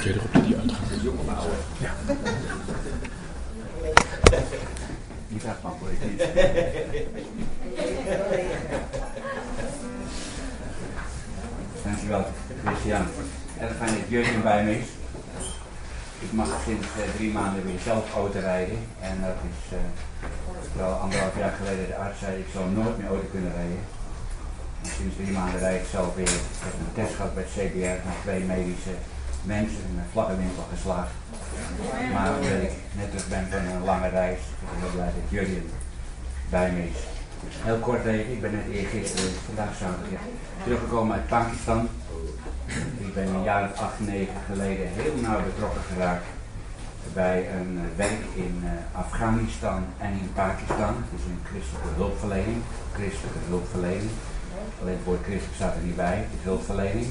verderop die uitgang. Ja. Die gaat makkelijk niet. Dankjewel, Christian. Erg fijn dat bij me is. Ik mag sinds uh, drie maanden weer zelf auto rijden. En dat is uh, wel anderhalf jaar geleden de arts zei ik zou nooit meer auto kunnen rijden. En sinds drie maanden rijd ik zelf weer. Ik heb een test gehad bij het CBR met twee medische mensen mijn vlaggenwinkel geslaagd. Maar omdat ik net terug ben van een lange reis, ik ben heel blij dat jullie bij me is. Heel kort even, ik ben net eergisteren, vandaag zaterdag, teruggekomen uit Pakistan. Ik ben een jaar of acht, negen geleden heel nauw betrokken geraakt bij een eh, werk in uh, Afghanistan en in Pakistan. Het is een christelijke hulpverlening. Christelijke hulpverlening. Alleen het woord christelijk staat er niet bij, het is hulpverlening.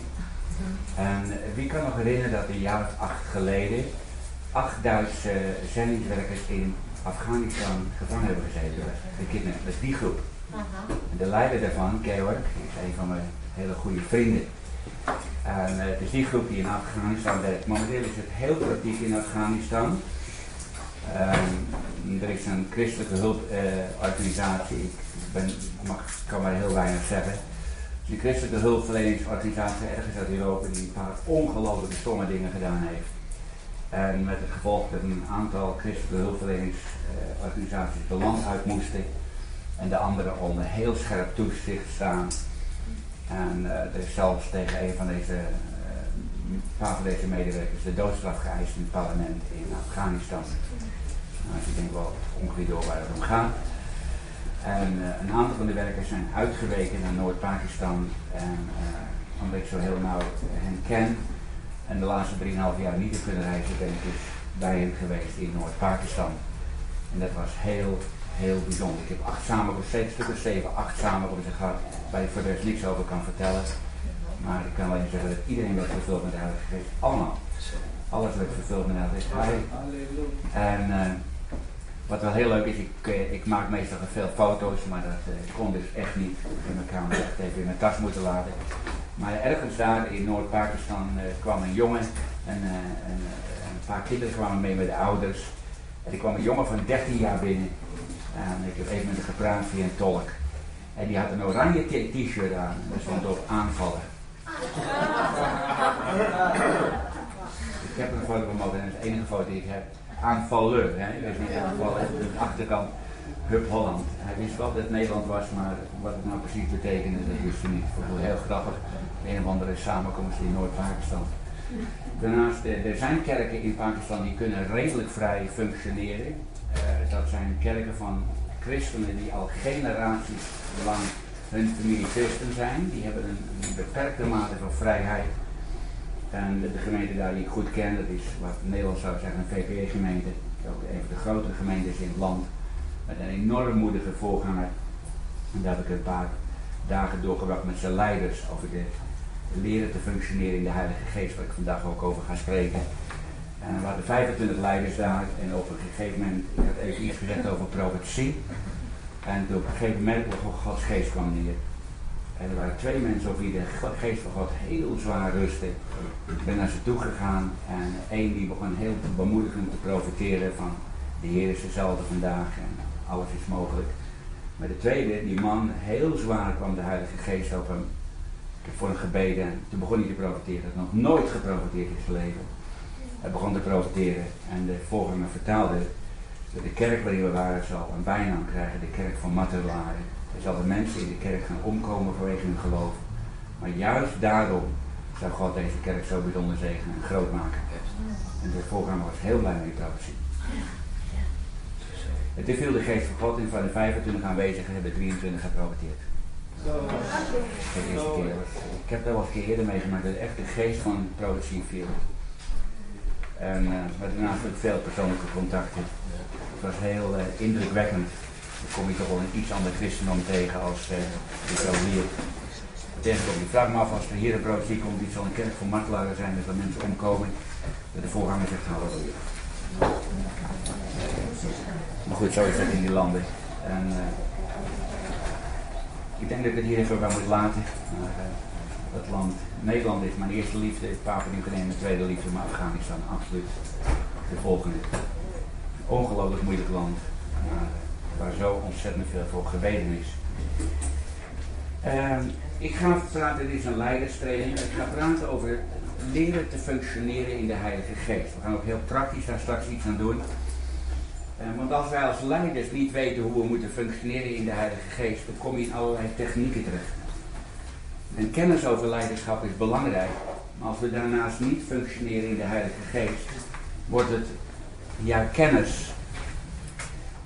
En wie kan nog herinneren dat een jaar of acht geleden acht Duitse zendingswerkers in Afghanistan gevangen hebben gezeten, gekidnapt. Dat is die groep. En de leider daarvan, Georg, is een van mijn hele goede vrienden. En uh, het is die groep die in Afghanistan werkt. Momenteel is het heel kritiek in Afghanistan. Um, er is een christelijke hulporganisatie, uh, ik ben, mag, kan maar heel weinig zeggen. Die christelijke hulpverleningsorganisatie ergens uit Europa die een paar ongelooflijke stomme dingen gedaan heeft. En met het gevolg dat een aantal christelijke hulpverleningsorganisaties de land uit moesten. En de andere onder heel scherp toezicht staan. En uh, er is zelfs tegen een van deze, een paar van deze medewerkers de doodstraf geëist in het parlement in Afghanistan. Nou, ik denk wel ongeveer door waar het om gaat. En uh, een aantal van de werkers zijn uitgeweken naar Noord-Pakistan. En omdat ik zo heel nauw hen ken, en de laatste 3,5 jaar niet te kunnen reizen, ben ik dus bij hem geweest in Noord-Pakistan. En dat was heel, heel bijzonder. Ik heb acht samenkomsten, stukken zeven, acht samenkomsten gehad, waar ik voor niks over kan vertellen. Maar ik kan alleen zeggen dat iedereen werd vervuld met de Heilige. Allemaal. Alles werd vervuld met de Heilige. En uh, wat wel heel leuk is, ik, uh, ik maak meestal veel foto's, maar dat uh, kon dus echt niet. Ik heb mijn camera echt even in mijn tas moeten laten. Maar ergens daar in Noord-Pakistan uh, kwam een jongen en, en uh, een paar kinderen kwamen mee met de ouders. En er kwam een jongen van 13 jaar binnen. En ik heb even met hem gepraat via een tolk. En die had een oranje t-shirt aan. En stond op aanvallen. ik heb een foto van en dat is de enige foto die ik heb. Aanvallen, hè? Weet niet. De achterkant. Hub Holland. Hij wist wel dat het Nederland was, maar wat het nou precies betekende, dat wist hij niet. Ik vond het heel grappig. Een of andere samenkomst in Noord-Pakistan. Daarnaast, er zijn kerken in Pakistan die kunnen redelijk vrij functioneren. Uh, dat zijn kerken van christenen die al generaties lang hun familie christen zijn. Die hebben een beperkte mate van vrijheid. En de, gemeente daar die ik goed ken, dat is wat Nederland zou zeggen een VPE-gemeente. Ook een van de grotere gemeentes in het land. Met een enorm moedige voorganger. En daar heb ik een paar dagen doorgebracht met zijn leiders over de leren te functioneren in de Heilige Geest, waar ik vandaag ook over ga spreken. En we hadden 25 leiders daar en op een gegeven moment, ik had even iets gezegd over profetie. En op een gegeven moment Gods geest kwam neer. En er waren twee mensen op wie de geest van God heel zwaar rustte. Ik ben naar ze toe gegaan en één die begon heel bemoedigend te profiteren van de Heer is dezelfde vandaag en alles is mogelijk. Maar de tweede, die man, heel zwaar kwam de Heilige Geest op hem. Ik heb voor hem gebeden en toen begon hij te profiteren. Hij had nog nooit geprofiteerd in zijn leven. Hij begon te profiteren en de voorganger vertaalde dat de kerk waarin we waren zal een bijnaam krijgen, de kerk van martelaren. Er zullen mensen in de kerk gaan omkomen vanwege hun geloof. Maar juist daarom zou God deze kerk zo bijzonder zegenen en groot maken. En de voorganger was heel blij met die profetie. Het is viel de geest van God en van de 25 aanwezigen hebben 23 geprofiteerd. De eerste keer. Ik heb daar wel eens een keer eerder meegemaakt dat echt de geest van profetie viel. En uh, maar daarnaast ook veel persoonlijke contacten. Het was heel uh, indrukwekkend. Dan kom je toch wel een iets ander christendom tegen als uh, de zo hier. Ik vraag me af als er hier een profetie komt, die zal een kerk voor martelaren zijn, dus dat mensen omkomen. Dat de voorganger zegt halleluja. Maar goed, zo is dat in die landen. En, uh, ik denk dat ik het hier even bij moet laten. Maar, uh, dat land. Nederland is mijn eerste liefde, Papua Nieuw-Guinea mijn tweede liefde, maar Afghanistan absoluut de volgende. Ongelooflijk moeilijk land, waar zo ontzettend veel voor gebeden is. Ehm, ik ga praten, dit is een leiderstraining, ik ga praten over leren te functioneren in de Heilige Geest. We gaan ook heel praktisch daar straks iets aan doen. Ehm, want als wij als leiders niet weten hoe we moeten functioneren in de Heilige Geest, dan kom je in allerlei technieken terecht. En kennis over leiderschap is belangrijk, maar als we daarnaast niet functioneren in de Heilige Geest, wordt het ja kennis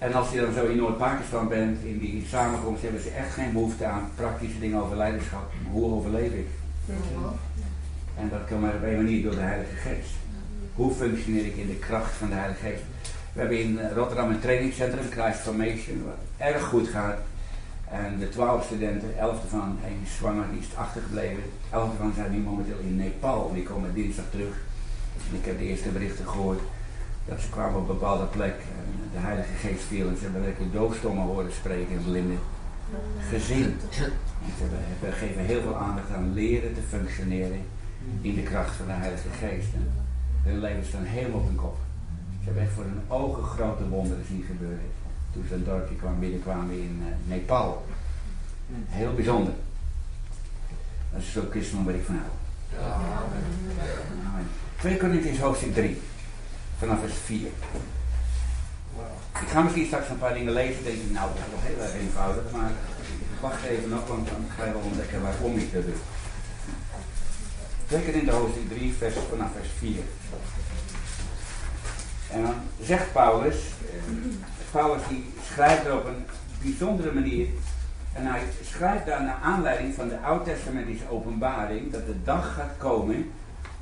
en als je dan zo in Noord-Pakistan bent, in die samenkomst, hebben ze echt geen behoefte aan praktische dingen over leiderschap. Hoe overleef ik? En dat kan maar op één manier door de Heilige Geest. Hoe functioneer ik in de kracht van de Heilige Geest? We hebben in Rotterdam een trainingscentrum, Christ Formation, wat erg goed gaat. En de twaalf studenten, elf ervan, één is zwanger, die is achtergebleven. Elf ervan zijn nu momenteel in Nepal, die komen dinsdag terug. En ik heb de eerste berichten gehoord dat ze kwamen op een bepaalde plek en de Heilige Geest viel en ze hebben lekker doofstommen horen spreken en blinden. Gezien. Ze we geven heel veel aandacht aan leren te functioneren in de kracht van de Heilige Geest. En hun leven staan helemaal op hun kop. Ze hebben echt voor hun ogen grote wonderen zien gebeuren. Toen ze een dorpje kwam, binnenkwamen in uh, Nepal. Heel bijzonder. Dat is zo'n christen waar ik van hou. 2 Corinthians hoofdstuk 3 vanaf vers 4. Ik ga misschien straks een paar dingen lezen. Denk ik, nou, dat is wel heel eenvoudig. Maar ik wacht even nog, want dan ga je wel ontdekken waarom ik dat doe. Zeker in de hoofdstuk 3, vers, vanaf vers 4. En dan zegt Paulus, Paulus die schrijft er op een bijzondere manier. En hij schrijft daar naar aanleiding van de oud-testamentische openbaring dat de dag gaat komen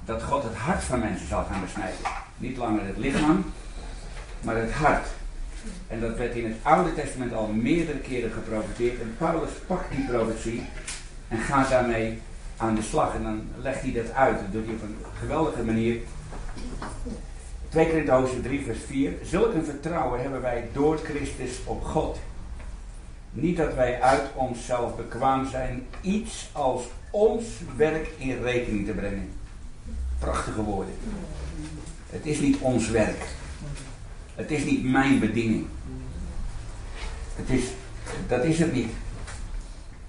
dat God het hart van mensen zal gaan besnijden. Niet langer het lichaam, maar het hart. En dat werd in het Oude Testament al meerdere keren geprofiteerd. En Paulus pakt die profetie en gaat daarmee aan de slag. En dan legt hij dat uit. Dat doet hij op een geweldige manier. 2 Korinthe hoofdstuk 3 vers 4. Zulk een vertrouwen hebben wij door Christus op God. Niet dat wij uit onszelf bekwaam zijn iets als ons werk in rekening te brengen. Prachtige woorden. Het is niet ons werk. Het is niet mijn bediening. Het is, dat is het niet.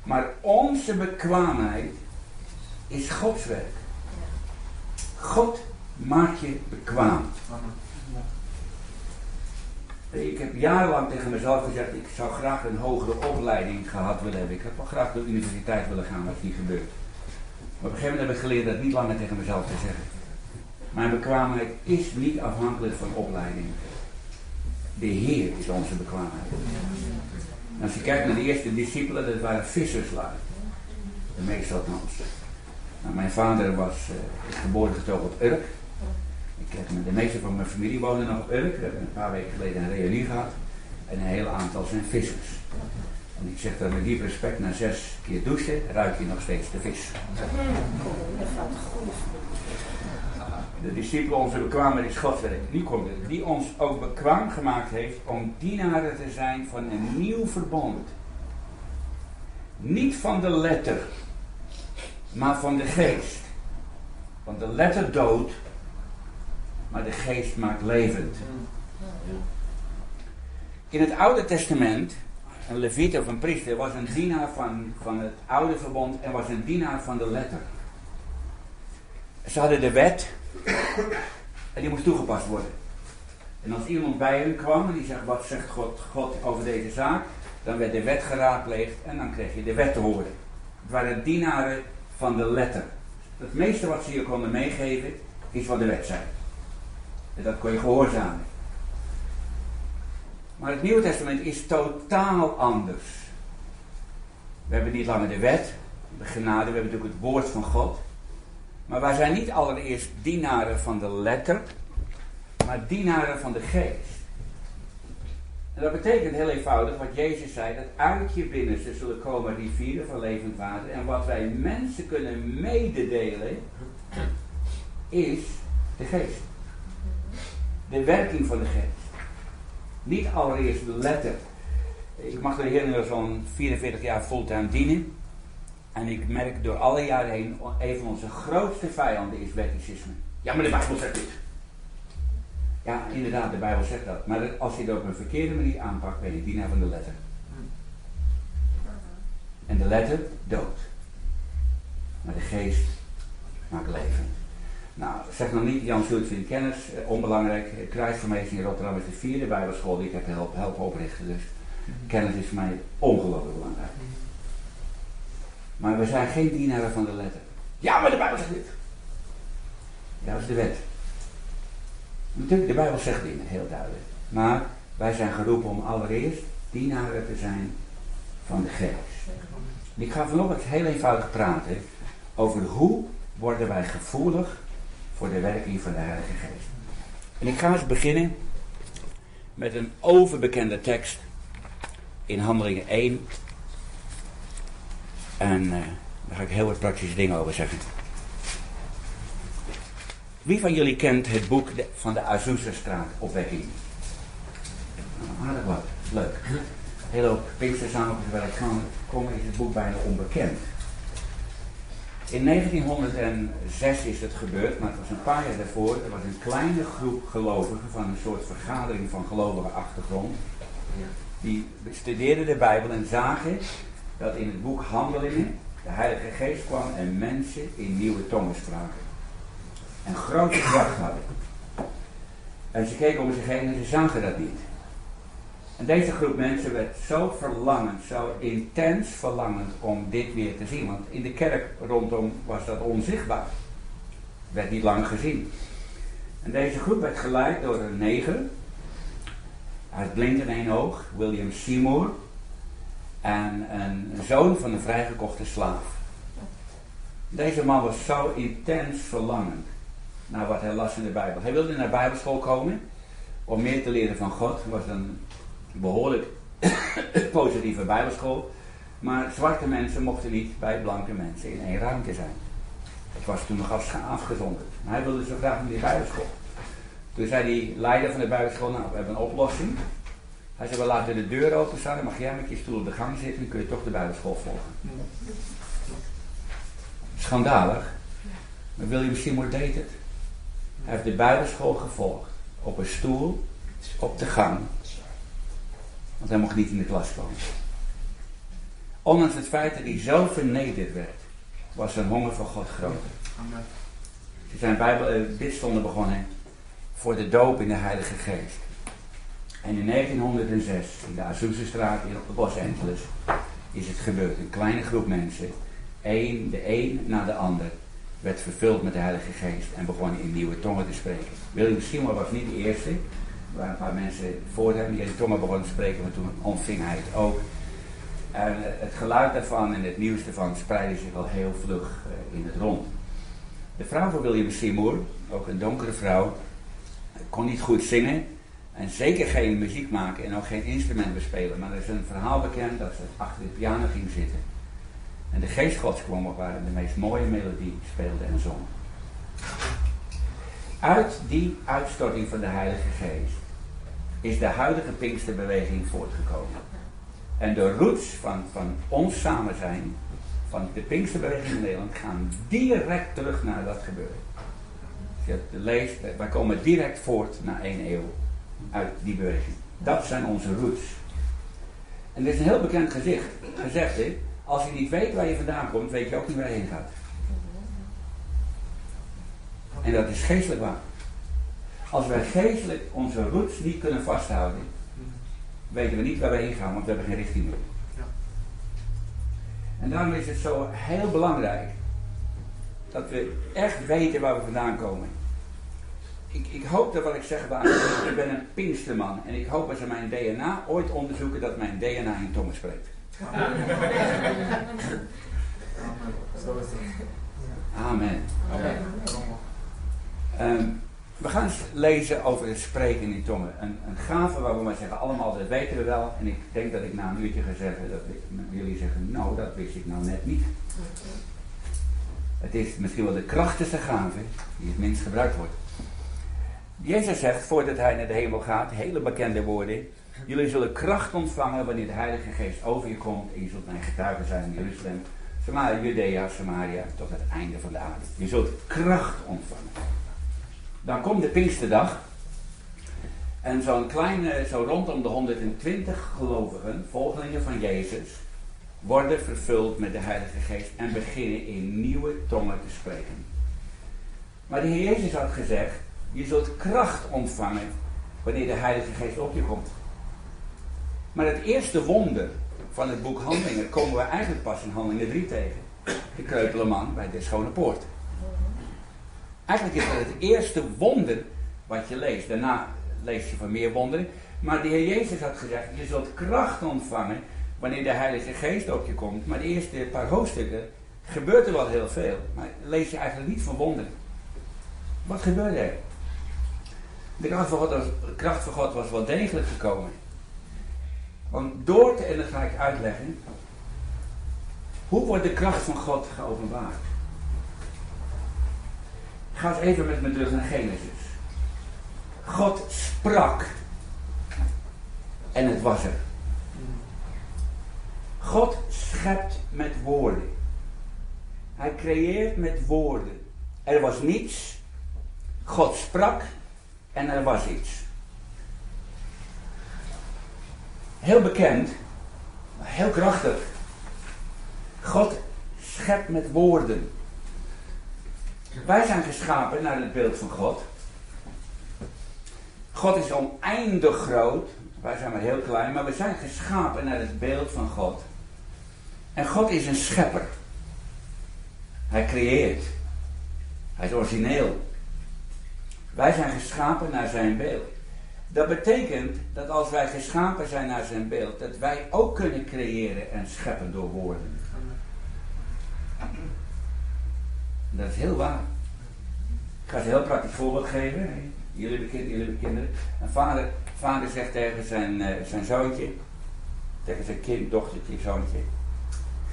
Maar onze bekwaamheid is Gods werk. God maakt je bekwaam. Ik heb jarenlang tegen mezelf gezegd, ik zou graag een hogere opleiding gehad willen hebben. Ik heb wel graag naar de universiteit willen gaan, maar niet gebeurd. Op een gegeven moment heb ik geleerd dat niet langer tegen mezelf te zeggen. Mijn bekwaamheid is niet afhankelijk van opleiding. De Heer is onze bekwaamheid. als je kijkt naar de eerste discipelen, dat waren visserslui. De meeste althans. Nou, mijn vader was uh, geboren getogen op Urk. Ik heb, de meeste van mijn familie wonen nog op Urk. We hebben een paar weken geleden een reunie gehad. En een heel aantal zijn vissers. En ik zeg dat met diep respect, na zes keer douchen ruik je nog steeds de vis. De discipelen onze bekwamen is Godwerk. Nu komt. Die ons ook bekwaam gemaakt heeft om dienaren te zijn van een nieuw verbond. Niet van de letter, maar van de geest. Want de letter doodt, maar de geest maakt levend. In het Oude Testament een leviet of een priester was een dienaar van, van het oude verbond en was een dienaar van de letter. Ze hadden de wet en die moest toegepast worden. En als iemand bij hen kwam en die zegt wat zegt God, God over deze zaak, dan werd de wet geraadpleegd en dan kreeg je de wet te horen. Het waren dienaren van de letter. Het meeste wat ze je konden meegeven is wat de wet zei. En dat kon je gehoorzamen. Maar het Nieuwe Testament is totaal anders. We hebben niet langer de wet, de genade, we hebben natuurlijk het woord van God. Maar wij zijn niet allereerst dienaren van de letter, maar dienaren van de geest. En dat betekent heel eenvoudig wat Jezus zei, dat uit je binnenste zullen komen rivieren van levend water. En wat wij mensen kunnen mededelen, is de geest. De werking van de geest. Niet allereerst de letter. Ik mag de Heer nu zo'n 44 jaar fulltime dienen. En ik merk door alle jaren heen, een van onze grootste vijanden is wetticisme. Ja, maar de Bijbel zegt dit. Ja, inderdaad, de Bijbel zegt dat. Maar als je het op een verkeerde manier aanpakt, ben je dienaar van de letter. En de letter dood. Maar de geest maakt leven. Nou, zeg nog niet, Jan Schuurt vindt kennis eh, onbelangrijk. Kruisvermeester in Rotterdam is de vierde bijbelschool die ik heb helpen, helpen oprichten. Dus kennis is voor mij ongelooflijk belangrijk. Maar we zijn geen dienaren van de letter. Ja, maar de Bijbel zegt dit. Ja, dat is de wet. Natuurlijk, de Bijbel zegt dingen, heel duidelijk. Maar wij zijn geroepen om allereerst dienaren te zijn van de geest. Ik ga vanochtend heel eenvoudig praten over hoe worden wij gevoelig voor de werking van de Heilige Geest. En ik ga eens beginnen met een overbekende tekst in Handelingen 1. En uh, daar ga ik heel wat praktische dingen over zeggen. Wie van jullie kent het boek van de Azusa-straat opwekking? Aardig wat, leuk. Heel veel Pinkstersavonds waar ik kan komen is het boek bijna onbekend. In 1906 is het gebeurd, maar het was een paar jaar daarvoor. Er was een kleine groep gelovigen van een soort vergadering van gelovige achtergrond. Die studeerden de Bijbel en zagen dat in het boek Handelingen de Heilige Geest kwam en mensen in nieuwe tongen spraken. En grote kracht hadden. En ze keken om zich heen en ze zagen dat niet. En deze groep mensen werd zo verlangend, zo intens verlangend om dit weer te zien. Want in de kerk rondom was dat onzichtbaar. Werd niet lang gezien. En deze groep werd geleid door een neger. Hij blind in één oog, William Seymour. En een zoon van een vrijgekochte slaaf. Deze man was zo intens verlangend naar wat hij las in de Bijbel. Hij wilde naar Bijbelschool komen om meer te leren van God. Was een behoorlijk positieve bijbelschool. Maar zwarte mensen mochten niet bij blanke mensen in één ruimte zijn. Het was toen nog afgezonderd. Hij wilde zo graag naar die bijbelschool. Toen zei die leider van de bijbelschool, nou we hebben een oplossing. Hij zei, we laten de deur open staan, dan mag jij met je stoel op de gang zitten en kun je toch de bijbelschool volgen. Schandalig. Maar William Seymour deed het. Hij heeft de bijbelschool gevolgd. Op een stoel, op de gang, want hij mocht niet in de klas komen. Ondanks het feit dat hij zo vernederd werd, was zijn honger voor God groot. Ze zijn Bijbel, uh, bidstonden begonnen voor de doop in de Heilige Geest. En in 1906, in de Azusa-straat in Los Angeles, is het gebeurd. Een kleine groep mensen, één, de een na de ander, werd vervuld met de Heilige Geest en begon in nieuwe tongen te spreken. William Seymour was niet de eerste, waren een paar mensen voor hem die in tongen begonnen te spreken, maar toen ontving hij het ook. En het geluid daarvan en het nieuws daarvan spreidde zich al heel vlug eh, in het rond. De vrouw van William Seymour, ook een donkere vrouw, kon niet goed zingen en zeker geen muziek maken en ook geen instrument bespelen. Maar er is een verhaal bekend dat ze achter de piano ging zitten. En de geest gods kwam op waar de meest mooie melodie speelde en zong. Uit die uitstorting van de Heilige Geest is de huidige Pinksterbeweging voortgekomen. En de roots van, van ons samen zijn, van de Pinksterbeweging in Nederland, gaan direct terug naar dat gebeuren. Als je leest, wij komen direct voort na één eeuw uit die beweging. Dat zijn onze roots. En dit is een heel bekend gezicht, gezegde. Als je niet weet waar je vandaan komt, weet je ook niet waar je heen gaat. En dat is geestelijk waar. Als wij geestelijk onze roots niet kunnen vasthouden, weten we niet waar we heen gaan, want we hebben geen richting meer. Ja. En daarom is het zo heel belangrijk dat we echt weten waar we vandaan komen. Ik, ik hoop dat wat ik zeg waar Ik ben een Pinksterman en ik hoop dat ze mijn DNA ooit onderzoeken dat mijn DNA in tongen spreekt. Amen. Amen. Amen. Um, we gaan lezen over het spreken in tongen. Een, een gave waar we maar zeggen, allemaal dat weten we wel. En ik denk dat ik na een uurtje ga zeggen, dat jullie zeggen, nou dat wist ik nou net niet. Het is misschien wel de krachtigste gave die het minst gebruikt wordt. Jezus zegt, voordat hij naar de hemel gaat, hele bekende woorden. Jullie zullen kracht ontvangen wanneer de Heilige Geest over je komt. En je zult mijn getuige zijn in Jeruzalem, Samaria, Judea, Samaria, tot het einde van de aarde. Je zult kracht ontvangen. Dan komt de Pinksterdag. En zo'n kleine, zo rondom de 120 gelovigen, volgelingen van Jezus, worden vervuld met de Heilige Geest en beginnen in nieuwe tongen te spreken. Maar de Heer Jezus had gezegd, je zult kracht ontvangen wanneer de Heilige Geest op je komt. Maar het eerste wonder van het boek Handelingen komen we eigenlijk pas in Handelingen 3 tegen. De kreupele man bij de Schone Poort. Eigenlijk is dat het eerste wonder wat je leest. Daarna lees je van meer wonderen. Maar de Heer Jezus had gezegd, je zult kracht ontvangen wanneer de Heilige Geest op je komt. Maar de eerste paar hoofdstukken gebeurt er wel heel veel. Maar lees je eigenlijk niet van wonderen. Wat gebeurde er? De kracht van God was, kracht wel degelijk gekomen. Want door te, en dat ga ik uitleggen, hoe wordt de kracht van God geopenbaard? Ga eens even met me terug naar Genesis. God sprak en het was er. God schept met woorden. Hij creëert met woorden. Er was niets. God sprak en er was iets. Heel bekend, heel krachtig. God schept met woorden. Wij zijn geschapen naar het beeld van God. God is oneindig groot. Wij zijn maar heel klein, maar we zijn geschapen naar het beeld van God. En God is een schepper. Hij creëert. Hij is origineel. Wij zijn geschapen naar zijn beeld. Dat betekent dat als wij geschapen zijn naar zijn beeld, dat wij ook kunnen creëren en scheppen door woorden. Dat is heel waar. Ik ga je een heel praktisch voorbeeld geven. Jullie kinderen, jullie kinderen. Een vader, vader zegt tegen zijn, uh, zijn zoontje, tegen zijn kind, dochtertje, zoontje.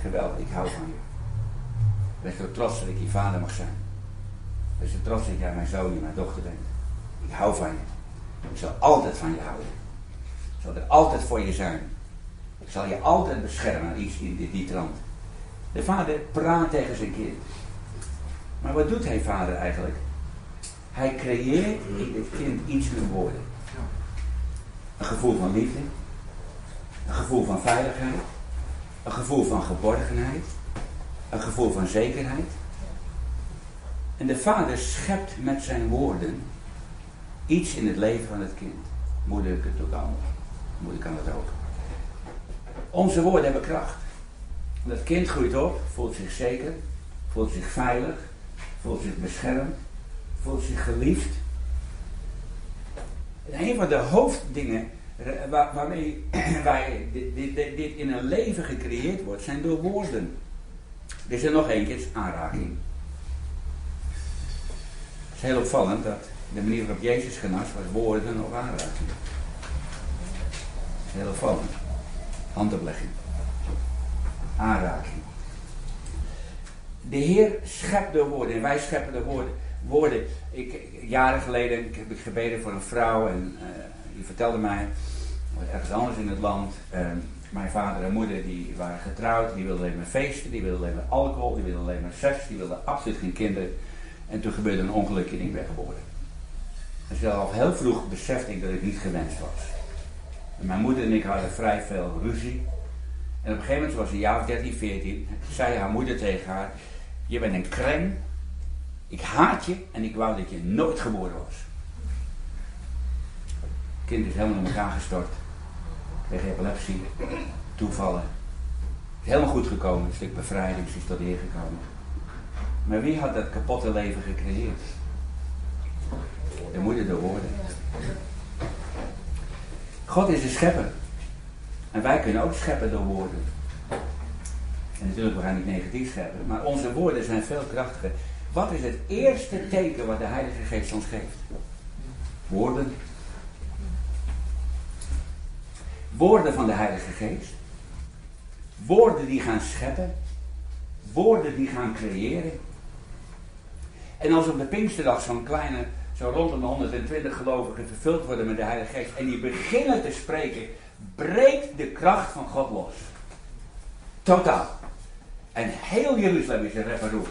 Geweldig, ik hou van je. Ik ben zo trots dat ik je vader mag zijn. Ik ben zo trots dat jij mijn zoon en mijn dochter bent. Ik hou van je. Ik zal altijd van je houden. Ik zal er altijd voor je zijn. Ik zal je altijd beschermen, iets in die, die trant. De vader praat tegen zijn kind. Maar wat doet hij vader eigenlijk? Hij creëert in dit kind iets met woorden. Een gevoel van liefde. Een gevoel van veiligheid. Een gevoel van geborgenheid. Een gevoel van zekerheid. En de vader schept met zijn woorden iets in het leven van het kind. Kan het ook anders. Moeder kan het ook. Onze woorden hebben kracht. Dat kind groeit op, voelt zich zeker, voelt zich veilig, voelt zich beschermd, voelt zich geliefd. En een van de hoofddingen waar, waarmee wij dit, in een leven gecreëerd wordt, zijn door woorden. Is er nog eentje, aanraking. Het is heel opvallend dat de manier waarop Jezus genas was woorden of aanraking. Heel opvallend. Handoplegging. Aanraking. De Heer schept door woorden en wij scheppen door woorden. woorden. Ik, jaren geleden heb ik gebeden voor een vrouw en uh, die vertelde mij, ergens anders in het land, uh, mijn vader en moeder die waren getrouwd, die wilden alleen maar feesten, die wilden alleen maar alcohol, die wilden alleen maar seks, die wilden absoluut geen kinderen. En toen gebeurde een ongeluk en ik werd geboren. En zelf heel vroeg besefte ik dat ik niet gewenst was. En mijn moeder en ik hadden vrij veel ruzie. En op een gegeven moment was een jaar of 13, 14. zei haar moeder tegen haar: Je bent een kreng. Ik haat je en ik wou dat je nooit geboren was. Kind is helemaal in elkaar gestort. Kreeg epilepsie, toevallen. Het is helemaal goed gekomen, een stuk bevrijding, is tot de Heer gekomen. Maar wie had dat kapotte leven gecreëerd? De moeder de woorden. God is de schepper. En wij kunnen ook scheppen door woorden. En natuurlijk, we gaan niet negatief scheppen, maar onze woorden zijn veel krachtiger. Wat is het eerste teken wat de Heilige Geest ons geeft? Woorden. Woorden van de Heilige Geest. Woorden die gaan scheppen. Woorden die gaan creëren. En als op de Pinksterdag zo'n kleine, zo rondom de 120 gelovigen vervuld worden met de Heilige Geest en die beginnen te spreken, breekt de kracht van God los. Totaal. En heel Jeruzalem is een reparoer.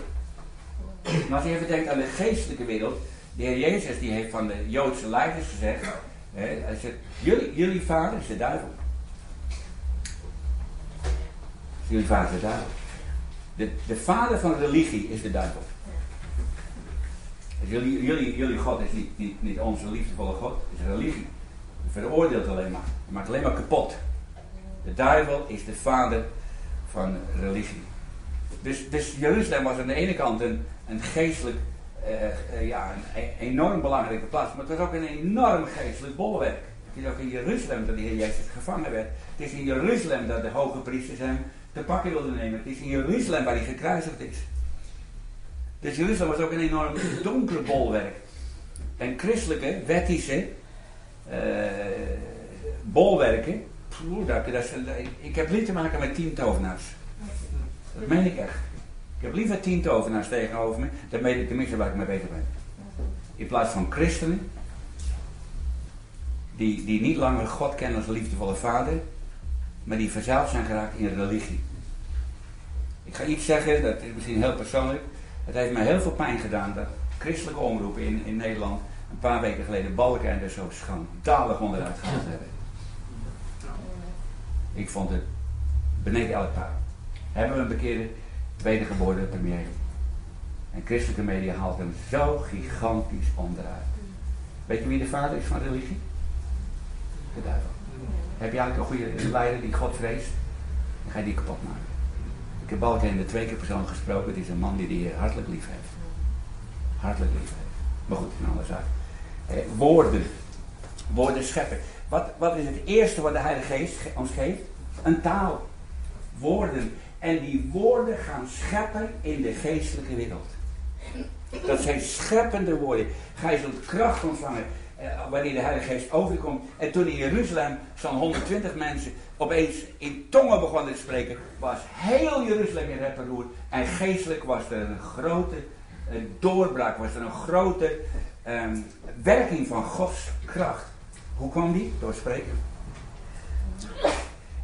En als je even denkt aan de geestelijke wereld, de Heer Jezus die heeft van de Joodse leiders gezegd, hè, hij zegt, jullie, jullie vader is de duivel. Jullie vader is de duivel. De, de vader van religie is de duivel. Dus jullie, jullie, jullie God is niet, niet, niet onze liefdevolle God, het is religie. Hij veroordeelt alleen maar. Hij maakt alleen maar kapot. De duivel is de vader van religie. Dus, dus Jeruzalem was aan de ene kant een, geestelijk, uh, uh, ja, een e enorm belangrijke plaats, maar het was ook een enorm geestelijk bolwerk. Het is ook in Jeruzalem dat de Heer Jezus gevangen werd. Het is in Jeruzalem dat de hoge priesters hem te pakken wilden nemen. Het is in Jeruzalem waar hij gekruisigd is. Dus Jeruzalem was ook een enorm donker bolwerk. En christelijke, wettische uh, bolwerken. Ploe, dat, dat ik heb liever te maken met tien tovenaars. Dat meen ik echt. Ik heb liever tien tovenaars tegenover me, dan weet ik tenminste waar ik mee bezig ben. In plaats van christenen, die, die niet langer God kennen als liefdevolle vader, maar die verzeild zijn geraakt in religie. Ik ga iets zeggen, dat is misschien heel persoonlijk. Het heeft mij heel veel pijn gedaan dat christelijke omroepen in, in Nederland een paar weken geleden Balken er zo schandalig onderuit gehaald hebben. Ik vond het beneden elk paar. Hebben we een bekeerde wedergeboren premier. En christelijke media haalt hem zo gigantisch onderuit. Weet je wie de vader is van religie? De duivel. Heb je eigenlijk een goede leider die God vreest? Dan ga je die kapot maken. Ik heb Balken in de twee keer persoon gesproken. Het is een man die de Heer hartelijk lief heeft. Hartelijk lief heeft. Maar goed, een andere zaak. Eh, woorden. Woorden scheppen. Wat, wat is het eerste wat de Heilige Geest ons geeft? Een taal. Woorden. En die woorden gaan scheppen in de geestelijke wereld. Dat zijn scheppende woorden. Je zo'n kracht ontvangen eh, wanneer de Heilige Geest overkomt. En toen in Jeruzalem zo'n 120 mensen opeens in tongen begonnen te spreken, was heel Jeruzalem in reparoer. En geestelijk was er een grote een doorbraak, was er een grote um, werking van Gods kracht. Hoe kwam die? Door spreken.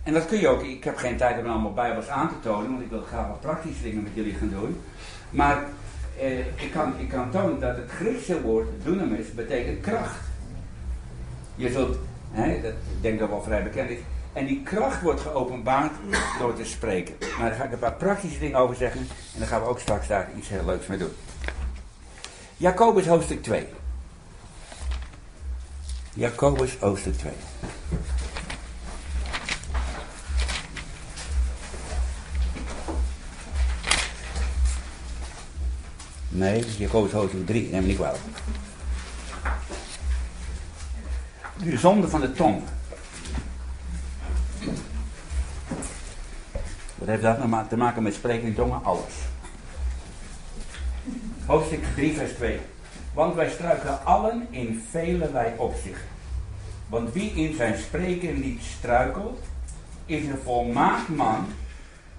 En dat kun je ook, ik heb geen tijd om allemaal bijbels aan te tonen, want ik wil graag wat praktische dingen met jullie gaan doen. Maar eh, ik, kan, ik kan tonen dat het Griekse woord dunamis betekent kracht. Je zult, hè, dat ik denk dat wel vrij bekend is. En die kracht wordt geopenbaard door te spreken. Maar daar ga ik een paar praktische dingen over zeggen. En dan gaan we ook straks daar iets heel leuks mee doen. Jacobus hoofdstuk 2. Jacobus hoofdstuk 2. Nee, Jacobus hoofdstuk 3, neem me niet kwalijk. De zonde van de tong. Wat heeft dat nou te maken met spreken in tongen? Alles. Hoofdstuk 3, vers 2. Want wij struikelen allen in velelei opzichten. Want wie in zijn spreken niet struikelt, is een volmaakt man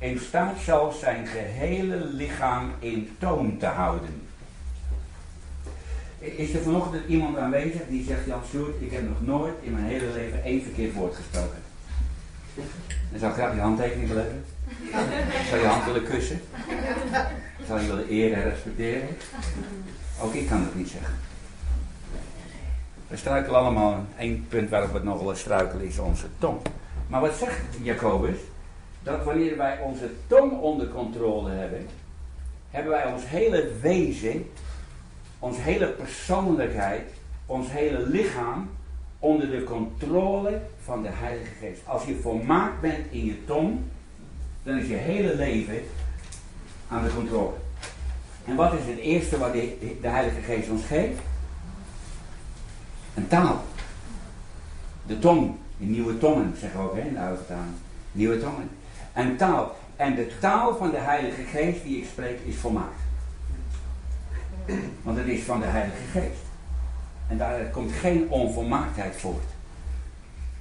in staat zelfs zijn gehele lichaam in toon te houden. Is er vanochtend iemand aanwezig die zegt, Jan Sjoerd, ik heb nog nooit in mijn hele leven één verkeerd woord gesproken. Dan zou ik graag je handtekening leggen. Zou je hand willen kussen? Zou je willen eren en respecteren? Ook ik kan het niet zeggen. We struikelen allemaal. Eén punt waarop we nog wel struikelen is onze tong. Maar wat zegt Jacobus? Dat wanneer wij onze tong onder controle hebben, hebben wij ons hele wezen, onze hele persoonlijkheid, ons hele lichaam onder de controle van de Heilige Geest. Als je volmaakt bent in je tong, dan is je hele leven aan de controle. En wat is het eerste wat de, Heilige Geest ons geeft? Een taal. De tong. Nieuwe tongen, zeggen we ook hè, in de oude taal. Nieuwe tongen. Een taal. En de taal van de Heilige Geest die ik spreek is volmaakt. Want het is van de Heilige Geest. En daar komt geen onvolmaaktheid voort.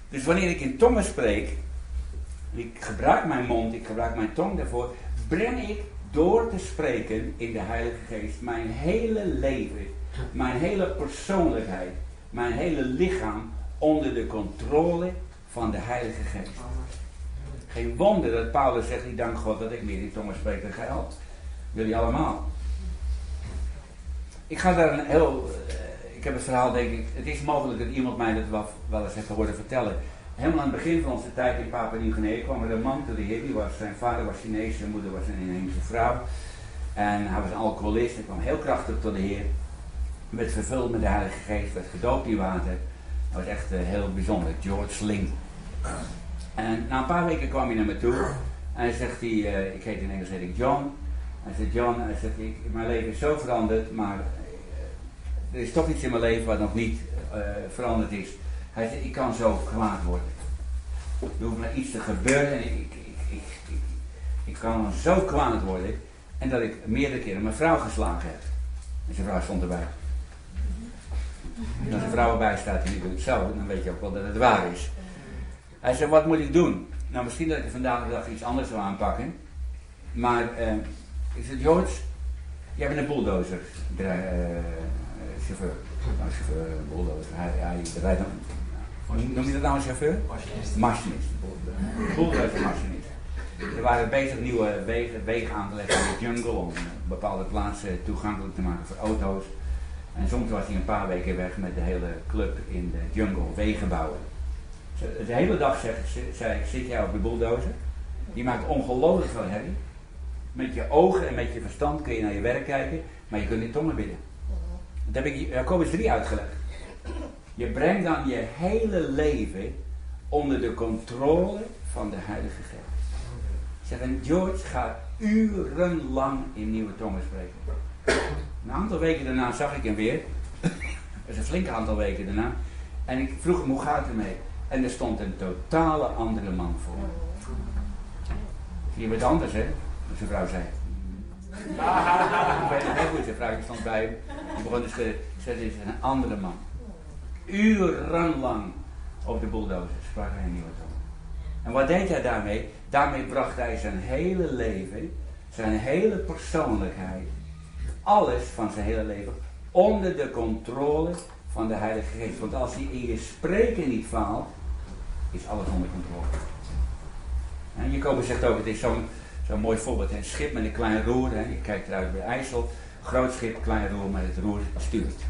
Dus wanneer ik in tongen spreek, ik gebruik mijn mond, ik gebruik mijn tong daarvoor, breng ik door te spreken in de Heilige Geest mijn hele leven, mijn hele persoonlijkheid, mijn hele lichaam onder de controle van de Heilige Geest. Geen wonder dat Paulus zegt, ik dank God dat ik meer in tongen spreek dan gij al. Jullie allemaal. Ik ga daar een heel, eh, ik heb het verhaal denk ik, het is mogelijk dat iemand mij dat wel, wel eens heeft horen vertellen. Helemaal aan het begin van onze tijd in Papua Nieuw-Guinea kwam er een man tot de Heer. Die was, zijn vader was Chinees, zijn moeder was een inheemse vrouw. En hij was een alcoholist. Hij kwam heel krachtig tot de Heer. Werd vervuld met de Heilige Geest, werd gedoopt in water. Dat was echt uh, heel bijzonder. George Sling. En na een paar weken kwam hij naar me toe. En zegt, hij, uh, ik heet in Engels heet ik John. Hij zegt, John, hij zegt, ik, mijn leven is zo veranderd, maar uh, er is toch iets in mijn leven wat nog niet veranderd is. Hij zegt, ik kan zo kwaad worden. Er hoeft maar iets te gebeuren en ik, ik, ik, ik, kan zo kwaad worden. En dat ik meerdere keren mijn vrouw geslagen heb. En zijn vrouw stond erbij. En als een vrouw erbij staat en die doet zo, dan weet je ook wel dat het waar is. Hij zei, wat moet ik doen? Nou, misschien dat ik vandaag de dag iets anders zou aanpakken. Maar uh, ik zei, George, jij bent een bulldozer. De, uh, chauffeur. Nou, chauffeur, bulldozer. Hij, hij rijdt dan. Noem je dat nou een chauffeur? Machinist. Machinist. Bulldozer machinist. We waren bezig nieuwe wegen, wegen aan te leggen in de jungle om bepaalde plaatsen toegankelijk te maken voor auto's. En soms was hij een paar weken weg met de hele club in de jungle wegen bouwen. De hele dag zei ik, zit jij op de bulldozer? Die maakt ongelooflijk veel herrie. Met je ogen en met je verstand kun je naar je werk kijken, maar je kunt niet tongen bidden. Dat heb ik Jacobus 3 uitgelegd. Je brengt dan je hele leven onder de controle van de Heilige Geest. Zeg, en George gaat urenlang in nieuwe tongen spreken. Een aantal weken daarna zag ik hem weer. Dat is een flink aantal weken daarna. En ik vroeg hem, hoe gaat het ermee? En er stond een totale andere man voor. Je bent anders, hè? Zijn vrouw zei. heel goed, zijn vrouw stond bij hem. Die begon dus te een andere man. Urenlang op de bulldozer sprak hij nieuwe tong. En wat deed hij daarmee? Daarmee bracht hij zijn hele leven, zijn hele persoonlijkheid, alles van zijn hele leven onder de controle van de Heilige Geest. Want als hij in je spreken niet faalt, is alles onder controle. En Jacobus zegt ook, het is zo'n zo'n mooi voorbeeld, een schip met een klein roer, hè. je kijkt eruit bij IJssel, groot schip, klein roer, maar het roer stuurt.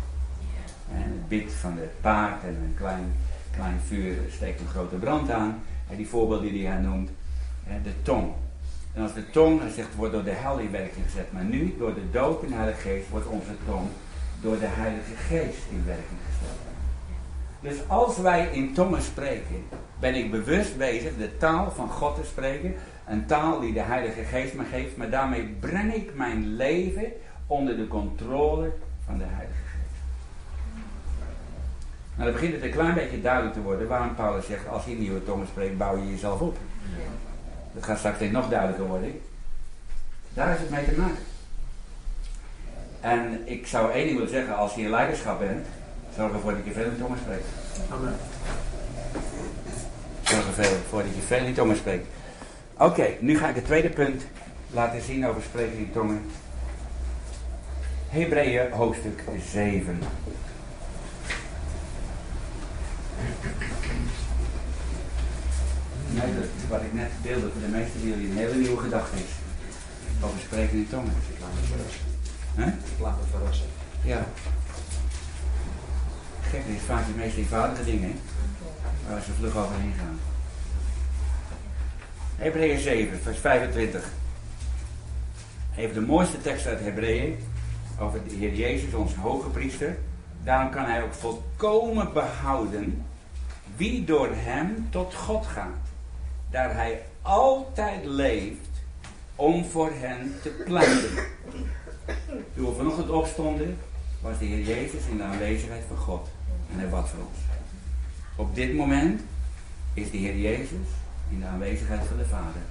En het bit van het paard en een klein, klein vuur steekt een grote brand aan. En die voorbeelden die hij noemt, de tong. En als de tong, hij zegt, wordt door de hel in werking gezet. Maar nu, door de doop in de Heilige Geest, wordt onze tong door de Heilige Geest in werking gesteld. Dus als wij in tongen spreken, ben ik bewust bezig de taal van God te spreken. Een taal die de Heilige Geest me geeft. Maar daarmee breng ik mijn leven onder de controle van de Heilige Geest. Nou, dan begint het een klein beetje duidelijk te worden waarom Paulus zegt, als je nieuwe tongen spreekt, bouw je jezelf op. Dat gaat straks nog duidelijker worden. Daar is het mee te maken. En ik zou één ding willen zeggen, als je in leiderschap bent, zorg ervoor dat je veel in tongen spreekt. Amen. Zorg ervoor dat je veel in tongen spreekt. Oké, nu ga ik het tweede punt laten zien over spreken in tongen. Hebreeën hoofdstuk 7. Nee, dat, wat ik net deelde voor de meeste van jullie een hele nieuwe gedachte is. Over spreken in tongen. Ik laat me verrassen. Huh? Ik laat me verrassen. Ja. Gek, is vaak de meest eenvoudige dingen, waar ze vlug overheen gaan. Hebreeën 7, vers 25. Heeft de mooiste tekst uit Hebreeën over de Heer Jezus, onze hoge priester. Daarom kan hij ook volkomen behouden wie door hem tot God gaat. Daar hij altijd leeft om voor hen te pleiten. Toen we vanochtend opstonden, was de Heer Jezus in de aanwezigheid van God. En hij bad voor ons. Op dit moment is de Heer Jezus in de aanwezigheid van de Vader.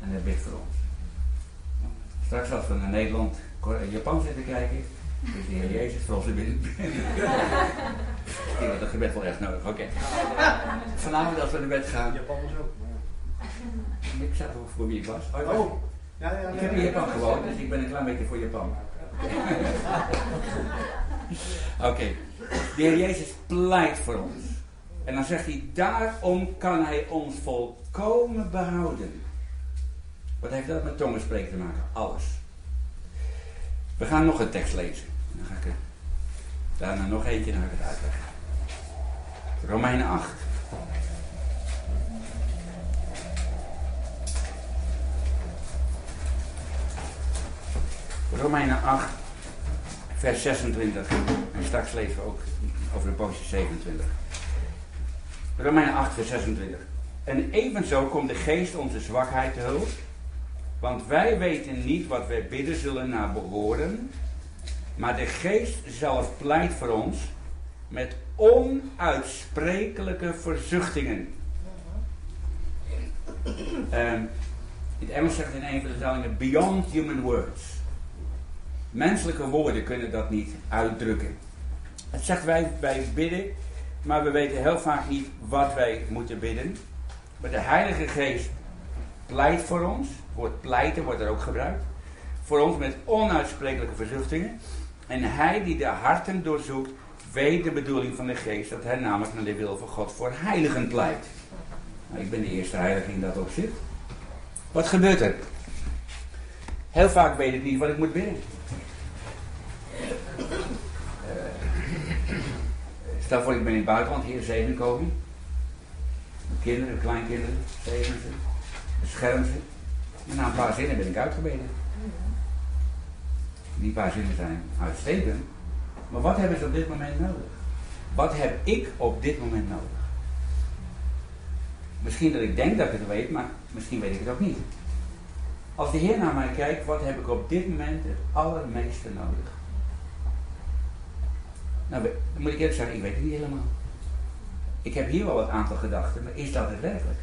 En hij bidt voor ons. Straks als we naar Nederland, Japan zitten kijken, is de Heer Jezus voor ons in binnen. Ik heb dat gebed wel echt nodig. Oké. Okay. Vanavond als we naar bed gaan. Japan was ook. Ik zag voor wie ik was. Oh. Ja, ja, ik heb in Japan gewoond, dus ik ben een klein beetje voor Japan. Oké. Okay. De Heer Jezus pleit voor ons. En dan zegt hij, daarom kan hij ons volkomen behouden. Wat heeft dat met tongenspreken te maken? Alles. We gaan nog een tekst lezen. Dan ga ik er daarna nog eentje naar het uitleggen. Romeinen 8. Romeinen 8, vers 26. En straks lezen we ook over de poosje 27. Romeinen 8, vers 26. En evenzo komt de geest onze zwakheid te hulp. Want wij weten niet wat wij bidden zullen naar behoren. Maar de geest zelf pleit voor ons met onuitsprekelijke verzuchtingen. In het Engels zegt in een van de vertalingen beyond human words. Menselijke woorden kunnen dat niet uitdrukken. Het zegt wij, wij bidden, maar we weten heel vaak niet wat wij moeten bidden. Maar de Heilige Geest pleit voor ons. Woord pleiten wordt er ook gebruikt. Voor ons met onuitsprekelijke verzuchtingen. En hij die de harten doorzoekt, weet de bedoeling van de geest. Dat hij namelijk naar de wil van God voor heiligen pleit. Nou, ik ben de eerste heilige in dat opzicht. Wat gebeurt er? Heel vaak weet ik niet wat ik moet bidden. Stel voor, ik ben in het buitenland, hier zegen komen. Mijn kinderen, kleinkinderen, zegen ze. Bescherm ze. Na een paar zinnen ben ik uitgebeden. Die paar zinnen zijn uitstekend. Maar wat hebben ze op dit moment nodig? Wat heb ik op dit moment nodig? Misschien dat ik denk dat ik het weet, maar misschien weet ik het ook niet. Als de Heer naar mij kijkt, wat heb ik op dit moment het allermeeste nodig? Nou, dan moet ik eerlijk zeggen, ik weet het niet helemaal. Ik heb hier wel een aantal gedachten, maar is dat het werkelijk?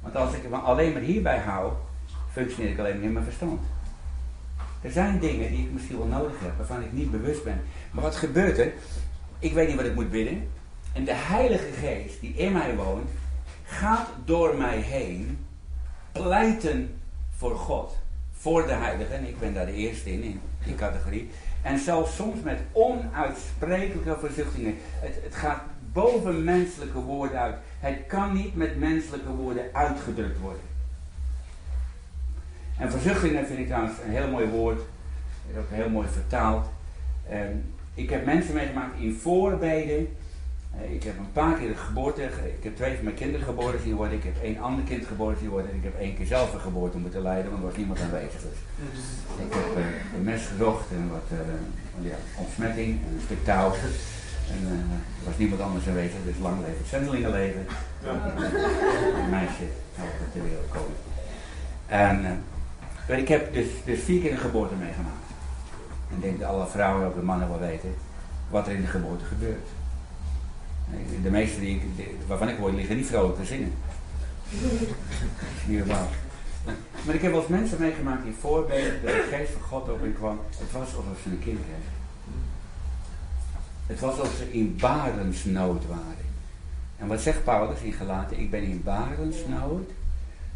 Want als ik me alleen maar hierbij hou, functioneer ik alleen maar in mijn verstand. Er zijn dingen die ik misschien wel nodig heb, waarvan ik niet bewust ben. Maar wat gebeurt er? Ik weet niet wat ik moet bidden. En de Heilige Geest die in mij woont, gaat door mij heen pleiten voor God. Voor de Heilige. En ik ben daar de eerste in, in die categorie. En zelfs soms met onuitsprekelijke verzuchtingen. Het, het gaat boven menselijke woorden uit. Het kan niet met menselijke woorden uitgedrukt worden. En verzuchtingen vind ik trouwens een heel mooi woord. Is ook heel mooi vertaald. En ik heb mensen meegemaakt in voorbeden. Eh, ik heb een paar keer de geboorte. Ik heb twee van mijn kinderen geboren zien worden. Ik heb één ander kind geboren zien worden. En ik heb één keer zelf een geboorte moeten leiden, want er was niemand aanwezig. Dus ik heb uh, een mes gezocht en wat uh, ja, ontsmetting en een stuk touw. En er was niemand anders aanwezig, dus lang leven het zendelingenleven. Ja. Een meisje over de wereld komen. En ik heb dus, dus vier keer een geboorte meegemaakt. En ik denk dat alle vrouwen, ook de mannen wel weten, wat er in de geboorte gebeurt. De meeste die, waarvan ik hoor, liggen niet vrolijk te zingen. niet. Maar ik heb wel mensen meegemaakt die voorbeden dat de geest van God op hen kwam. Het was alsof ze een kind kregen. Het was alsof ze in barensnood waren. En wat zegt Paulus in Gelaten? Ik ben in barensnood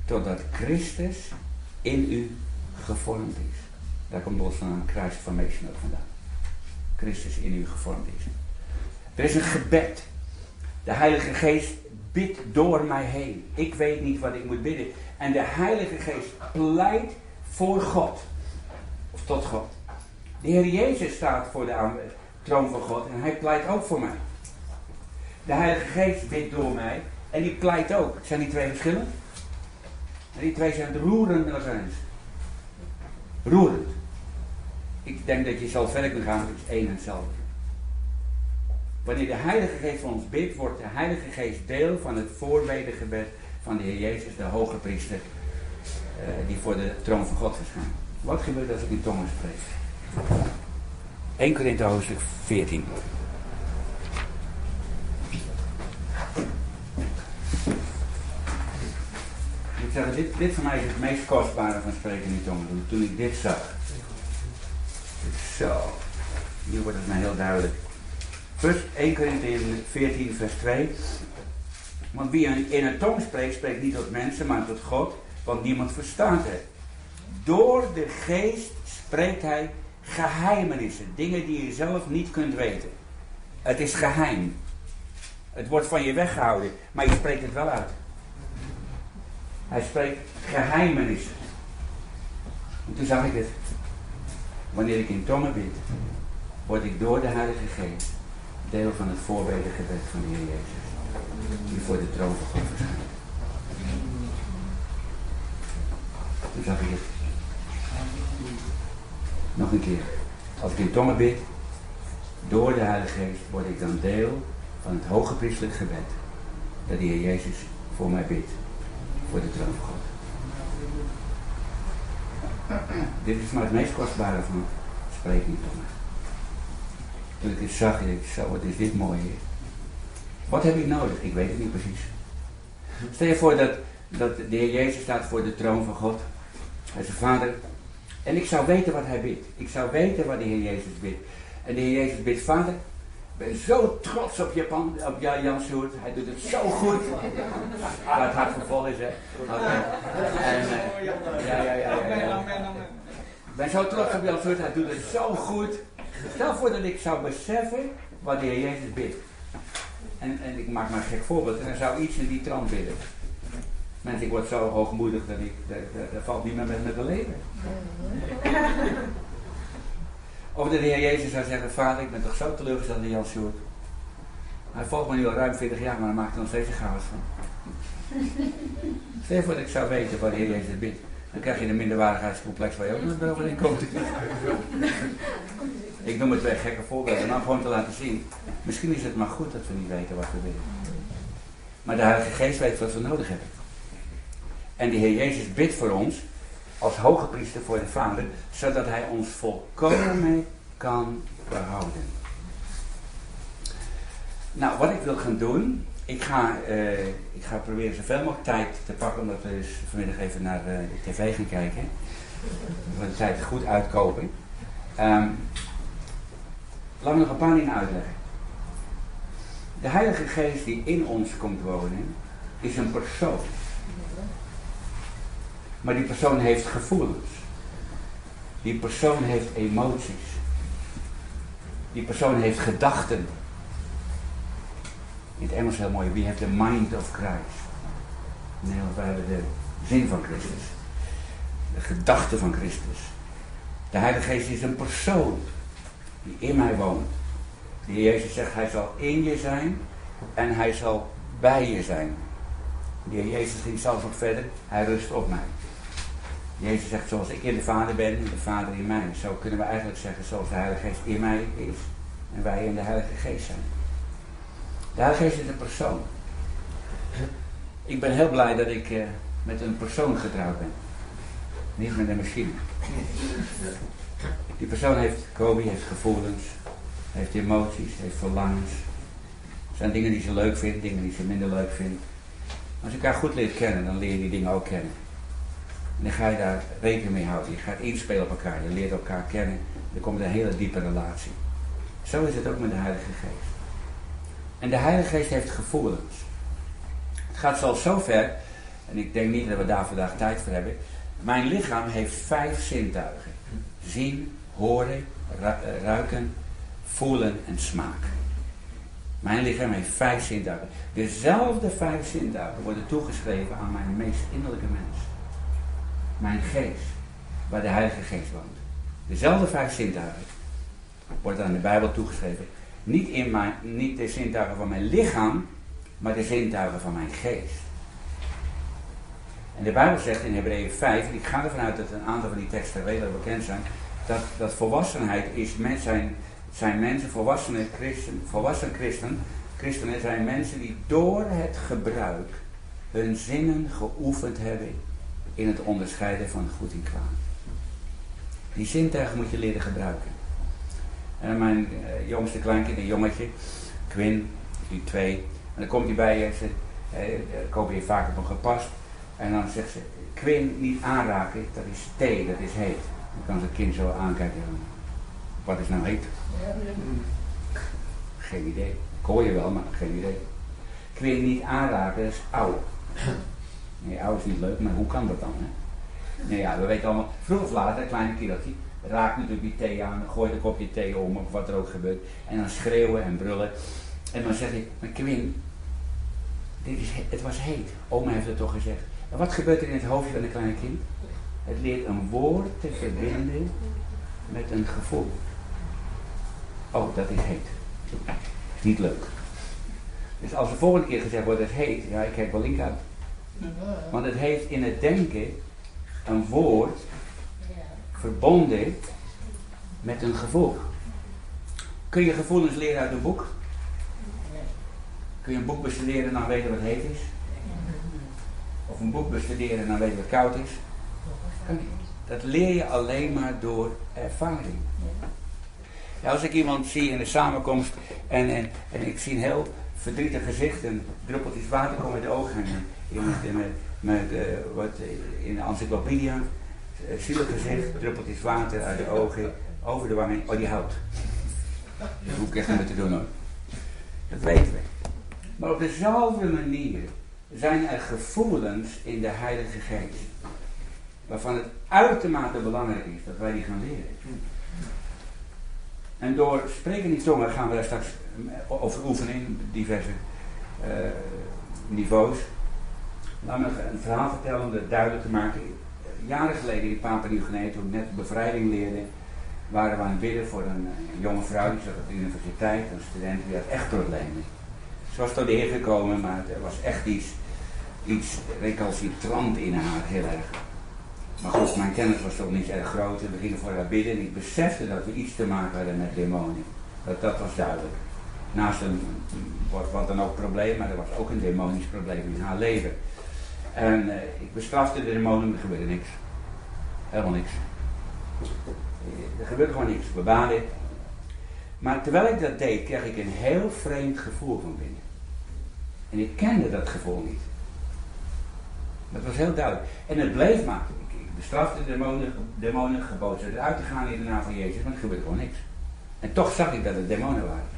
totdat Christus in u gevormd is. Daar komt ons van Formation ook vandaan. Christus in u gevormd is. Er is een gebed. De Heilige Geest bidt door mij heen. Ik weet niet wat ik moet bidden. En de Heilige Geest pleit voor God. Of tot God. De Heer Jezus staat voor de troon van God en hij pleit ook voor mij. De Heilige Geest bidt door mij en die pleit ook. Zijn die twee verschillen? En die twee zijn roerend met elkaar eens. Roerend. Ik denk dat je zo verder kunt gaan, het één en hetzelfde. Wanneer de Heilige Geest voor ons bidt, wordt de Heilige Geest deel van het voorbedengebed van de Heer Jezus, de hoge priester, uh, die voor de troon van God verschijnt. Wat gebeurt als ik in tongen spreek? 1 Korinthe hoofdstuk 14. Ik zeg, dit, dit voor mij is het meest kostbare van spreken in tongen. Toen ik dit zag. Zo. Nu wordt het mij heel duidelijk. First 1 Korinthe 14 vers 2. Want wie in een tong spreekt, spreekt niet tot mensen, maar tot God, want niemand verstaat het. Door de geest spreekt hij geheimenissen, dingen die je zelf niet kunt weten. Het is geheim. Het wordt van je weggehouden, maar je spreekt het wel uit. Hij spreekt geheimenissen. En toen zag ik het. Wanneer ik in tongen bid, word ik door de Heilige Geest deel van het voorbedengebed van de Heer Jezus. Die voor de troon van God verschijnt. Nog een keer. Als ik in tongen bid, door de Heilige Geest, word ik dan deel van het hoge priestelijk gebed. Dat de Heer Jezus voor mij bidt. Voor de troon van God. Dit is maar het meest kostbare van spreken in tongen. Toen ik het zag, ik zo, wat is dit mooi hier. Wat heb ik nodig? Ik weet het niet precies. Stel je voor dat, dat de Heer Jezus staat voor de troon van God. Hij is een vader. En ik zou weten wat hij bidt. Ik zou weten wat de Heer Jezus bidt. En de Heer Jezus bidt, vader, ik ben zo trots op, Japan, op Jan Soert. Hij doet het zo goed. Waar het hart vol is, hè. Okay. En, uh, ja, ja, ja, ja, ja. Ik ben zo trots op Jan Soert. Hij doet het zo goed. Stel voor dat ik zou beseffen wat de Heer Jezus bidt. En, en ik maak maar een gek voorbeeld. En dan zou iets in die trant bidden. Mensen, ik word zo hoogmoedig dat ik, dat, valt niet meer met me te leven. Of de Heer Jezus zou zeggen, vader, ik ben toch zo teleurgesteld in Jan Sjoerd. Hij volgt me nu al ruim 40 jaar, maar hij maakt er nog steeds een chaos van. Stel voor dat ik zou weten wat de Heer Jezus bidt. Dan krijg je een minderwaardigheidscomplex waar je ook nog overheen komt. ik noem het twee gekke voorbeelden, nou gewoon te laten zien. Misschien is het maar goed dat we niet weten wat we willen. Maar de Heilige Geest weet wat we nodig hebben. En de Heer Jezus bidt voor ons, als hoge priester voor de Vader, zodat Hij ons volkomen kan behouden. Nou, wat ik wil gaan doen, ik ga, uh, ik ga proberen zoveel mogelijk tijd te pakken, omdat we dus vanmiddag even naar uh, de tv gaan kijken. We de tijd goed uitkopen. Um, paar dingen uitleggen. De Heilige Geest die in ons komt wonen, is een persoon. Maar die persoon heeft gevoelens. Die persoon heeft emoties. Die persoon heeft gedachten. In het Engels heel mooi. We have the mind of Christ. In Nederland wij hebben de zin van Christus. De gedachte van Christus. De Heilige Geest is een persoon die in mij woont. De Jezus zegt, hij zal in je zijn en hij zal bij je zijn. De Jezus ging zelfs nog verder, hij rust op mij. Jezus zegt, zoals ik in de Vader ben, de Vader in mij. Zo kunnen we eigenlijk zeggen, zoals de Heilige Geest in mij is en wij in de Heilige Geest zijn. De Heilige Geest is een persoon. Ik ben heel blij dat ik uh, met een persoon getrouwd ben. Niet met een machine. Die persoon heeft, Kobe heeft gevoelens, heeft emoties, heeft verlangens. Er zijn dingen die ze leuk vindt, dingen die ze minder leuk vindt. Als je elkaar goed leert kennen, dan leer je die dingen ook kennen. En dan ga je daar rekening mee houden. Je gaat inspelen op elkaar, je leert elkaar kennen. Er komt een hele diepe relatie. Zo is het ook met de Heilige Geest. En de Heilige Geest heeft gevoelens. Het gaat zelfs zo ver, en ik denk niet dat we daar vandaag tijd voor hebben. Mijn lichaam heeft vijf zintuigen: zien, horen, eh, ruiken, voelen en smaak. Mijn lichaam heeft vijf zintuigen. Dezelfde vijf zintuigen worden toegeschreven aan mijn meest innerlijke mens. Mijn geest, waar de Heilige Geest woont. Dezelfde vijf zintuigen wordt aan de Bijbel toegeschreven. Niet, in mijn, niet de zintuigen van mijn lichaam, maar de zintuigen van mijn geest. En de Bijbel zegt in Hebreeën 5, en ik ga ervan uit dat een aantal van die teksten redelijk bekend zijn, dat, dat volwassenheid is, mens zijn, zijn mensen, volwassenen christen, volwassen christen, christenen zijn mensen die door het gebruik hun zinnen geoefend hebben in het onderscheiden van goed en kwaad. Die zintuigen moet je leren gebruiken. En mijn uh, jongste kleinkind, een jongetje, Quinn, die twee. En dan komt hij bij je, ze, uh, ik hoop je vaak op hem gepast. En dan zegt ze, Quinn niet aanraken, dat is thee, dat is heet. Dan kan zijn kind zo aankijken. Wat is nou heet? Geen idee. Ik hoor je wel, maar geen idee. Quinn niet aanraken, dat is oud. Nee, oud is niet leuk, maar hoe kan dat dan? Hè? Nee, ja, we weten allemaal, vroeg of laat, een kleine kindertje, raakt natuurlijk die thee aan, gooit een kopje thee om of wat er ook gebeurt. En dan schreeuwen en brullen. En dan zeg ik, maar Quinn, dit is, het was heet. Oma heeft het toch gezegd. Wat gebeurt er in het hoofdje van een klein kind? Het leert een woord te verbinden met een gevoel. Oh, dat is heet. Niet leuk. Dus als de volgende keer gezegd wordt het heet, ja, ik kijk wel link. Want het heeft in het denken een woord verbonden met een gevoel. Kun je gevoelens leren uit een boek? Kun je een boek bestuderen en dan weten wat heet is? Of een boek bestuderen en dan weten wat koud is? Dat leer je alleen maar door ervaring. Ja, als ik iemand zie in de samenkomst en, en, en ik zie een heel verdrietig gezicht en druppeltjes water komen uit de ogen. En iemand met, met uh, wat in de encyclopedia, uh, zielig gezicht, druppeltjes water uit de ogen, over de wangen. Oh, die houdt. Dat hoef ik echt niet meer te doen hoor. Dat weten we. Maar op dezelfde manier zijn er gevoelens in de Heilige Geest. Waarvan het uitermate belangrijk is dat wij die gaan leren. En door spreken in tongen gaan we daar straks over oefenen diverse uh, niveaus. Laat me een verhaal vertellen om het duidelijk te maken. Jaren geleden in Papua Nieuw-Guinea, toen ik net bevrijding leerde, waren we aan het bidden voor een, jonge vrouw die zat op de universiteit, een student die had echt problemen. Ze was tot de gekomen, maar er was echt iets, iets recalcitrant in haar, heel erg. Maar goed, mijn kennis was toch niet erg groot en we gingen voor haar bidden en ik besefte dat we iets te maken hadden met demonie. Dat, dat was duidelijk. Naast een, wat, dan ook probleem, maar er was ook een demonisch probleem in haar leven. En uh, ik bestrafte de demonen, er gebeurde niks. Helemaal niks. Er gebeurde gewoon niks. We baden. Maar terwijl ik dat deed, kreeg ik een heel vreemd gevoel van binnen. En ik kende dat gevoel niet. Dat was heel duidelijk. En het bleef maar. Ik, ik bestrafte de demonen, demonen gebood ze eruit te gaan in de naam van Jezus, maar er gebeurde gewoon niks. En toch zag ik dat het demonen waren.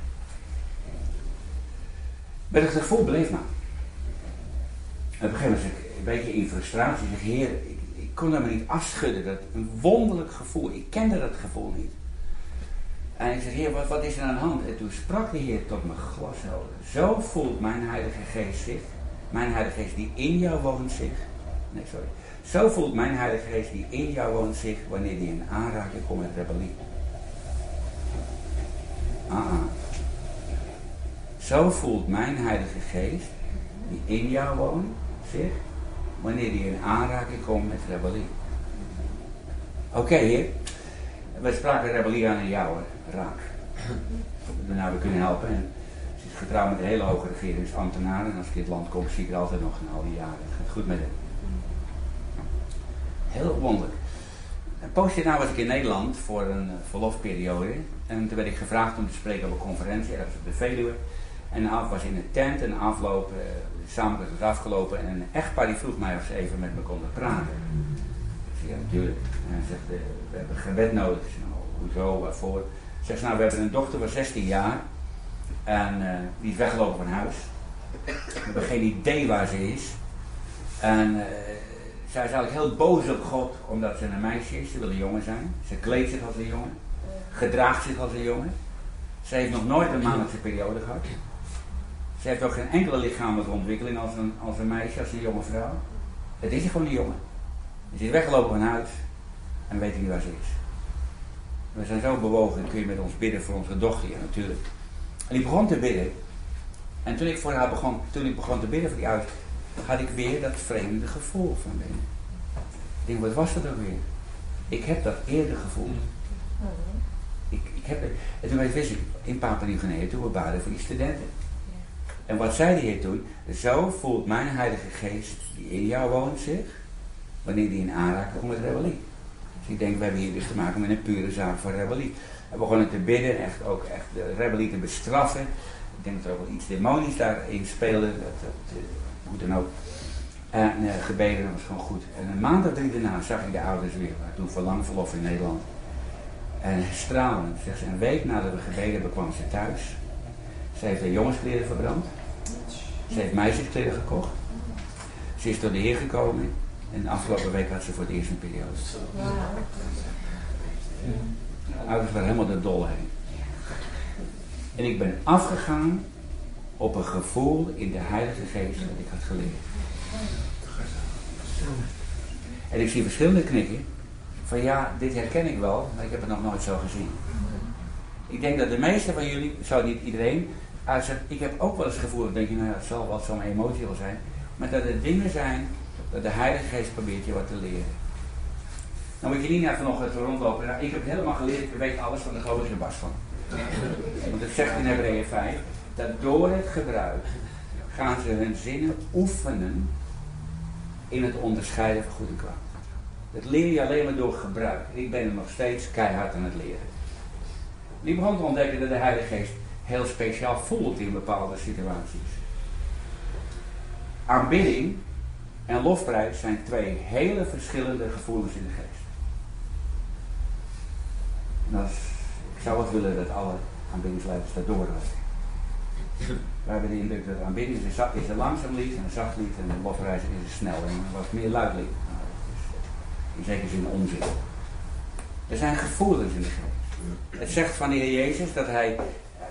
Maar het gevoel bleef maar. En op een gegeven moment was ik een beetje in frustratie. Zeg, heer, ik, ik kon dat maar niet afschudden. Dat, een wonderlijk gevoel. Ik kende dat gevoel niet. En ik zeg, heer, wat, wat is er aan de hand? En toen sprak de heer tot me glashelder. Zo voelt mijn heilige geest zich. Mijn heilige geest die in jou woont zich. Nee, sorry. Zo voelt mijn heilige geest die in jou woont zich wanneer die in aanraking komt met rebellie. Ah, ah. Zo voelt mijn heilige geest die in jou woont zich wanneer die in aanraking komt met rebellie. Oké, heer. We spraken rebellie aan jou, hè. raak. Daarna we kunnen helpen. Getrouwd met een hele hoge regeringsambtenaar. En als ik in het land kom, zie ik er altijd nog een die jaren. Het gaat goed met hem. Heel wonderlijk. Een poosje daarna was ik in Nederland voor een uh, verlofperiode. En toen werd ik gevraagd om te spreken op een conferentie ergens op de. En de avond was in een tent en afloop, uh, samen was afgelopen. En een echtpaar die vroeg mij of ze even met me konden praten. Zei, ja natuurlijk. En hij zegt, uh, we hebben gebed nodig. Ik nou, hoezo, waarvoor? Zegt ze, nou, we hebben een dochter van 16 jaar. En die is weggelopen van huis. We hebben geen idee waar ze is. En zij is eigenlijk heel boos op God omdat ze een meisje is. Ze wil een jongen zijn. Ze kleedt zich als een jongen. Gedraagt zich als een jongen. Ze heeft nog nooit een maandelijkse periode gehad. Ze heeft ook geen enkele lichamelijke ontwikkeling als een, als een meisje, als een jonge vrouw. Het is gewoon een jongen. Ze is weggelopen van huis en weet niet waar ze is. We zijn zo bewogen, kun je met ons bidden voor onze dochter, natuurlijk. En ik begon te bidden. En toen ik voor haar begon, toen ik begon te bidden voor die uit, had ik weer dat vreemde gevoel van binnen. Ik denk, wat was dat ook weer? Ik heb dat eerder gevoeld. Ik, ik heb het, en toen wist ik in Papua Nieuw-Guinea, toen we baden voor die studenten. En wat zei de Heer toen? Zo voelt mijn Heilige Geest, die in jou woont, zich, wanneer die in aanraking komt met rebellie. Dus ik denk, we hebben hier dus te maken met een pure zaak van rebellie. We begonnen te bidden, echt ook echt de rebellie te bestraffen. Ik denk dat er ook wel iets demonisch daarin speelde. Dat, dat, hoe dan ook. En uh, gebeden, dat was gewoon goed. En een maand of drie daarna zag ik de ouders weer. Maar toen voor lang verlof in Nederland. En stralend, zegt ze, een week nadat we gebeden hebben, kwam ze thuis. Ze heeft haar jongenskleren verbrand. Ze heeft meisjeskleren gekocht. Ze is door de Heer gekomen. En de afgelopen week had ze voor het eerst een periode. De ouders waren helemaal de dol heen. En ik ben afgegaan op een gevoel in de Heilige Geest dat ik had geleerd. En ik zie verschillende knikken van ja, dit herken ik wel, maar ik heb het nog nooit zo gezien. Ik denk dat de meeste van jullie, zou niet iedereen, ik heb ook wel eens gevoel, dan denk je, nou ja, het zal wel zo'n emotie wel zijn, maar dat er dingen zijn dat de Heilige Geest probeert je wat te leren. Je niet naar vanochtend rondlopen. Nou, ik heb helemaal geleerd, ik weet alles van de gozer Bas van. Want het zegt in Hebreeën 5, dat door het gebruik gaan ze hun zinnen oefenen in het onderscheiden van goed en kwaad. Dat leer je alleen maar door gebruik. Ik ben er nog steeds keihard aan het leren. Die begon te ontdekken dat de Heilige Geest heel speciaal voelt in bepaalde situaties. Aanbidding en lofprijs zijn twee hele verschillende gevoelens in de geest. Als, ik zou wat willen dat alle aanbiddingsleiders dat doorlopen. We hebben de indruk dat aanbidding is een, is een langzaam lied en een zacht lied en een lofprijs is een snel en wat meer luid lied. Nou, dat is in zekere zin onzin. Er zijn gevoelens in de geest. Het zegt van de Heer Jezus dat hij,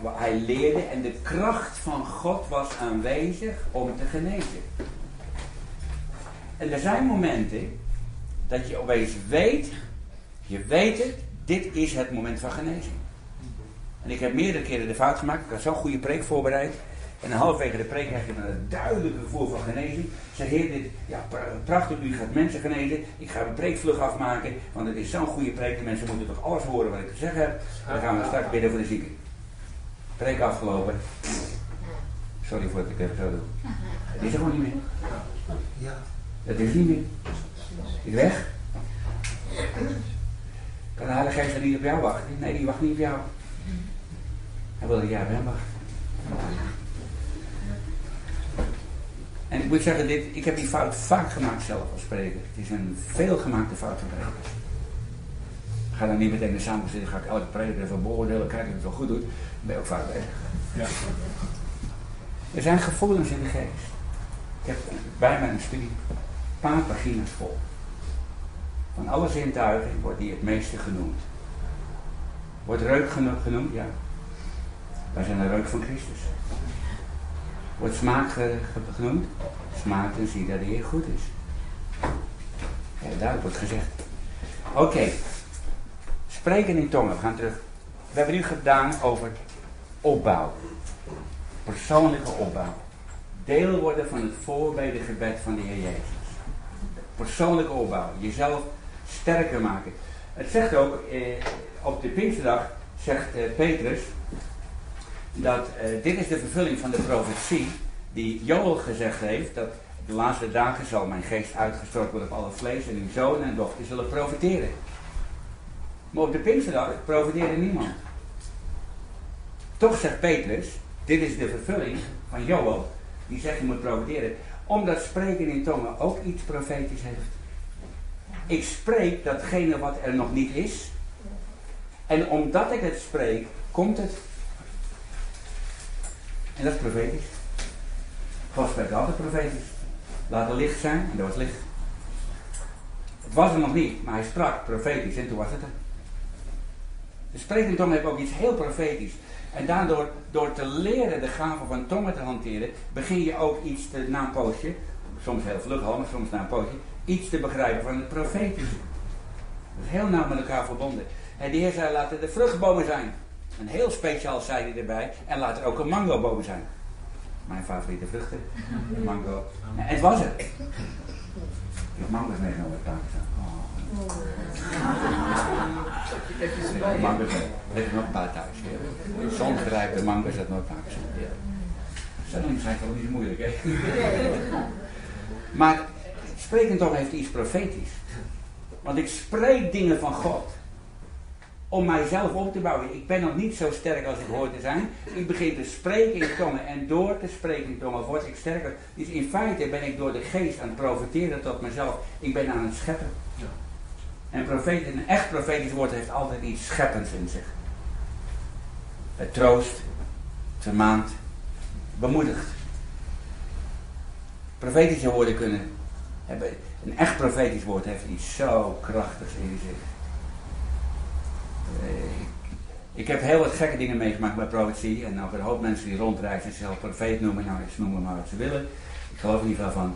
hij leerde en de kracht van God was aanwezig om te genezen. En er zijn momenten dat je opeens weet, je weet het, dit is het moment van genezing. En ik heb meerdere keren de fout gemaakt, ik had zo'n goede preek voorbereid. En halverwege de preek krijg je dan een duidelijke gevoel van genezing. Zeg, heer, dit, ja, prachtig, u gaat mensen genezen. Ik ga een preekvlug afmaken, want het is zo'n goede preek. De mensen moeten toch alles horen wat ik te zeggen heb. Dan gaan we straks bidden voor de zieken. Preek afgelopen. Sorry voor het ik even zo doe. Het is er gewoon niet meer. Ja. Het is niet meer. Is weg. Kan de Heilige Geest niet op jou wachten? Nee, die wacht niet op jou. Hij wil dat jij op hem wacht. En ik moet zeggen, dit, ik heb die fout vaak gemaakt zelf als spreker. Het is een veelgemaakte fout van. Ik ga dan niet meteen de samen zitten, ga ik elke preker even beoordelen, kijken of het wel goed doet. Dan ben je ook vaak weg. Ja. Er zijn gevoelens in de geest. Ik heb bij mijn studie een paar pagina's vol. Van alle zintuigen wordt die het meeste genoemd. Wordt reuk genoemd? Ja. Wij zijn de reuk van Christus. Wordt smaak genoemd? Smaak en zie dat de Heer goed is. Ja, duidelijk wordt gezegd. Oké. Spreken in tongen. We gaan terug. We hebben nu gedaan over opbouw. Persoonlijke opbouw. Deel worden van het voorbedengebed van de Heer Jezus. Persoonlijke opbouw. Jezelf sterker maken. Het zegt ook, eh, op de Pinksterdag zegt eh, Petrus, dat eh, dit is de vervulling van de profetie die Joel gezegd heeft, dat de laatste dagen zal mijn geest uitgestort worden op alle vlees en uw zonen en dochters zullen profiteren. Maar op de Pinksterdag profiteerde niemand. Toch zegt Petrus, dit is de vervulling van Joel, die zegt je moet profiteren, omdat spreken in tongen ook iets profetisch heeft. Ik spreek datgene wat er nog niet is. En omdat ik het spreek, komt het. En dat is profetisch. God spreekt altijd profetisch. Laat er licht zijn en er was licht. Het was er nog niet, maar hij sprak profetisch en toen was het er. De sprekende tong heeft ook iets heel profetisch. En daardoor, door te leren de gave van tongen te hanteren, begin je ook iets te, na een poosje, soms heel vlug al, maar soms na een poosje, iets te begrijpen van het profetische. Dat is heel nauw met elkaar verbonden. En de Heer zei, laten er vruchtbomen zijn. Een heel speciaal zei hij erbij. En laat er ook een mangoboom zijn. Mijn favoriete vruchten. Mango. En het was het. Ik heb mango's meegenomen uit Pakistan. Oh. Mango's mee. Er nog een paar thuis. Zongerijpte mango's uit Noord-Pakistan. Stellingen zijn toch niet zo moeilijk, hè? Maar Spreken toch heeft iets profetisch. Want ik spreek dingen van God. Om mijzelf op te bouwen. Ik ben nog niet zo sterk als ik hoor te zijn. Ik begin te spreken in tongen. En door te spreken in tongen word ik sterker. Dus in feite ben ik door de geest aan het profiteren tot mezelf. Ik ben aan het scheppen. Ja. En profeet, een echt profetisch woord heeft altijd iets scheppends in zich. Het troost, vermaant, bemoedigt. Profetische woorden kunnen hebben, een echt profetisch woord heeft iets zo krachtigs in zich. Eh, ik, heb heel wat gekke dingen meegemaakt bij profetie. En nog een hoop mensen die rondreizen en zichzelf profeet noemen. Nou, ze noemen maar wat ze willen. Ik geloof er niet veel van.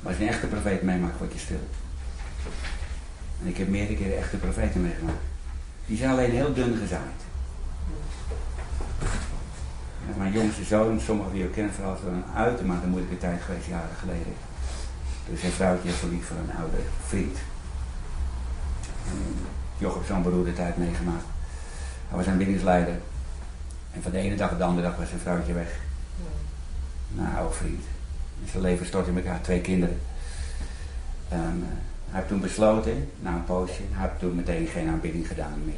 Maar als je een echte profeet meemaakt, word je stil. En ik heb meerdere keren echte profeten meegemaakt. Die zijn alleen heel dun gezaaid. Mijn jongste zoon, sommigen die ook kennen, vooral een uitermate moeilijke tijd geweest, jaren geleden. Dus zijn vrouwtje heeft verliefd voor een oude vriend. En Jochem zo'n beroerde tijd meegemaakt. Hij was aanbiddingsleider. En van de ene dag op de andere dag was zijn vrouwtje weg. Nou, een oude vriend. En zijn leven stort in elkaar, twee kinderen. En, uh, hij heeft toen besloten, na een poosje, hij heeft toen meteen geen aanbidding gedaan meer.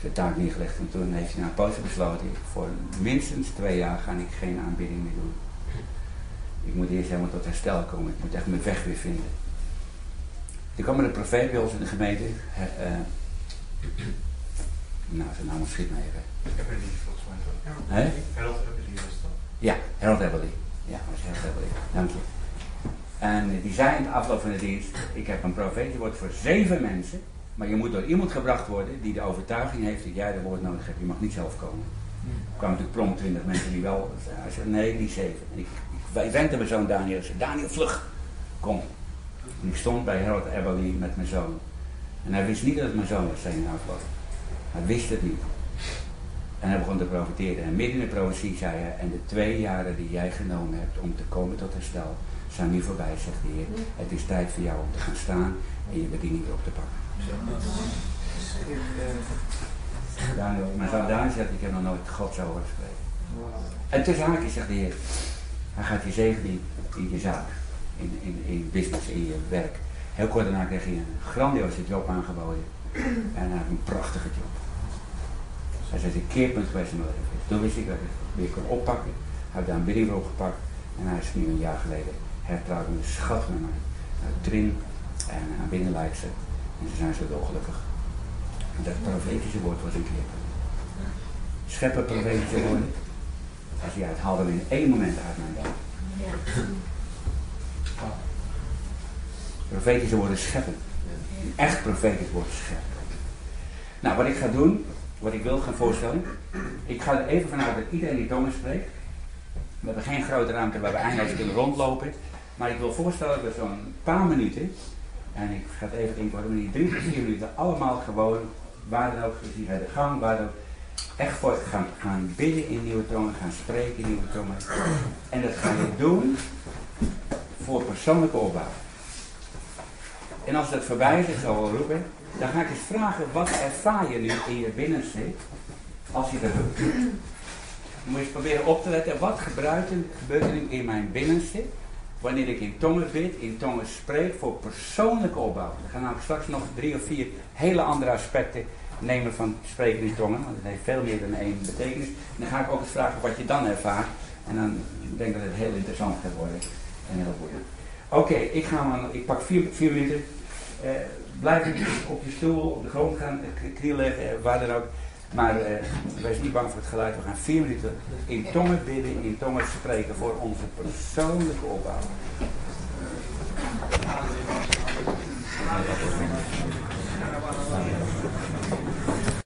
Zijn taak neergelegd en toen heeft hij na een poosje besloten, voor minstens twee jaar ga ik geen aanbidding meer doen. Ik moet eerst helemaal tot herstel komen, ik moet echt mijn weg weer vinden. Er kwam een profeet bij ons in de gemeente. Uh, uh, nou, zijn naam schiet me even. Ebberly, volgens mij? Hè? Harold Ebberly was dat? Ja, Harold Ebberly. Ja, dat was Harold Ebberly. Dank je. En die zei in de afloop van de dienst, ik heb een profeet, die wordt voor zeven mensen, maar je moet door iemand gebracht worden die de overtuiging heeft dat jij de woord nodig hebt. Je mag niet zelf komen. Er kwamen natuurlijk prompt twintig mensen die wel, hij zei nee, die zeven. En ik, ik, wij wenden mijn zoon Daniel zei, Daniel vlug, kom. En ik stond bij Harold Ebberly met mijn zoon. En hij wist niet dat het mijn zoon was, zei hij afloop. Hij wist het niet. En hij begon te profiteren. En midden in de profetie zei hij, en de twee jaren die jij genomen hebt om te komen tot herstel, zijn nu voorbij, zegt de Heer. Het is tijd voor jou om te gaan staan en je bediening weer op te pakken. Daniel, mijn zoon Daniel zegt, ik heb nog nooit God zo horen spreken. En tussen haakjes zegt de Heer, hij gaat je zegenen in je zaak, in, in, in business, in je werk. Heel kort daarna kreeg hij een grandioze job aangeboden. En hij heeft een prachtige job. Hij zei, een keerpunt geweest in mijn leven. Toen wist ik dat ik het weer kon oppakken. Hij heeft daar een opgepakt. En hij is nu een jaar geleden hertrouwd met een schat met mij. Trin en aan binnenlijkse. En ze zijn zo dolgelukkig. En dat profetische woord was een keerpunt. Scheppen profetische woorden. Als hij het haalde in één moment uit mijn dag. Profetische woorden scheppen. Een echt profetisch woord scheppen. Nou, wat ik ga doen, wat ik wil gaan voorstellen. Ik ga er even vanuit dat iedereen die tongen spreekt. We hebben geen grote ruimte waar we eindeloos kunnen rondlopen. Maar ik wil voorstellen dat zo'n paar minuten, en ik ga het even inkorten, maar die drie tot vier minuten allemaal gewoon, waar dan ook, gezien bij de gang, waar dan ook, echt voor gaan, gaan bidden in nieuwe tongen, gaan spreken in nieuwe tongen. En dat ga je doen voor persoonlijke opbouw. En als dat voorbij is, ik zal wel roepen, dan ga ik eens vragen, wat ervaar je nu in je binnenste als je dat doet? Dan moet je eens proberen op te letten, wat gebeurt er nu in mijn binnenste wanneer ik in tongen bid, in tongen spreek voor persoonlijke opbouw. We gaan namelijk straks nog drie of vier hele andere aspecten nemen van spreken in tongen, want het heeft veel meer dan één betekenis. En dan ga ik ook eens vragen wat je dan ervaart. En dan denk ik dat het heel interessant gaat worden en heel boeiend. Oké, ik, ga ik pak vier, minuten. Uh, blijf op je stoel, op de grond gaan knielen, waar dan ook. Maar wij wees niet bang voor het geluid. We gaan vier minuten in tongen bidden, in tongen spreken voor onze persoonlijke opbouw.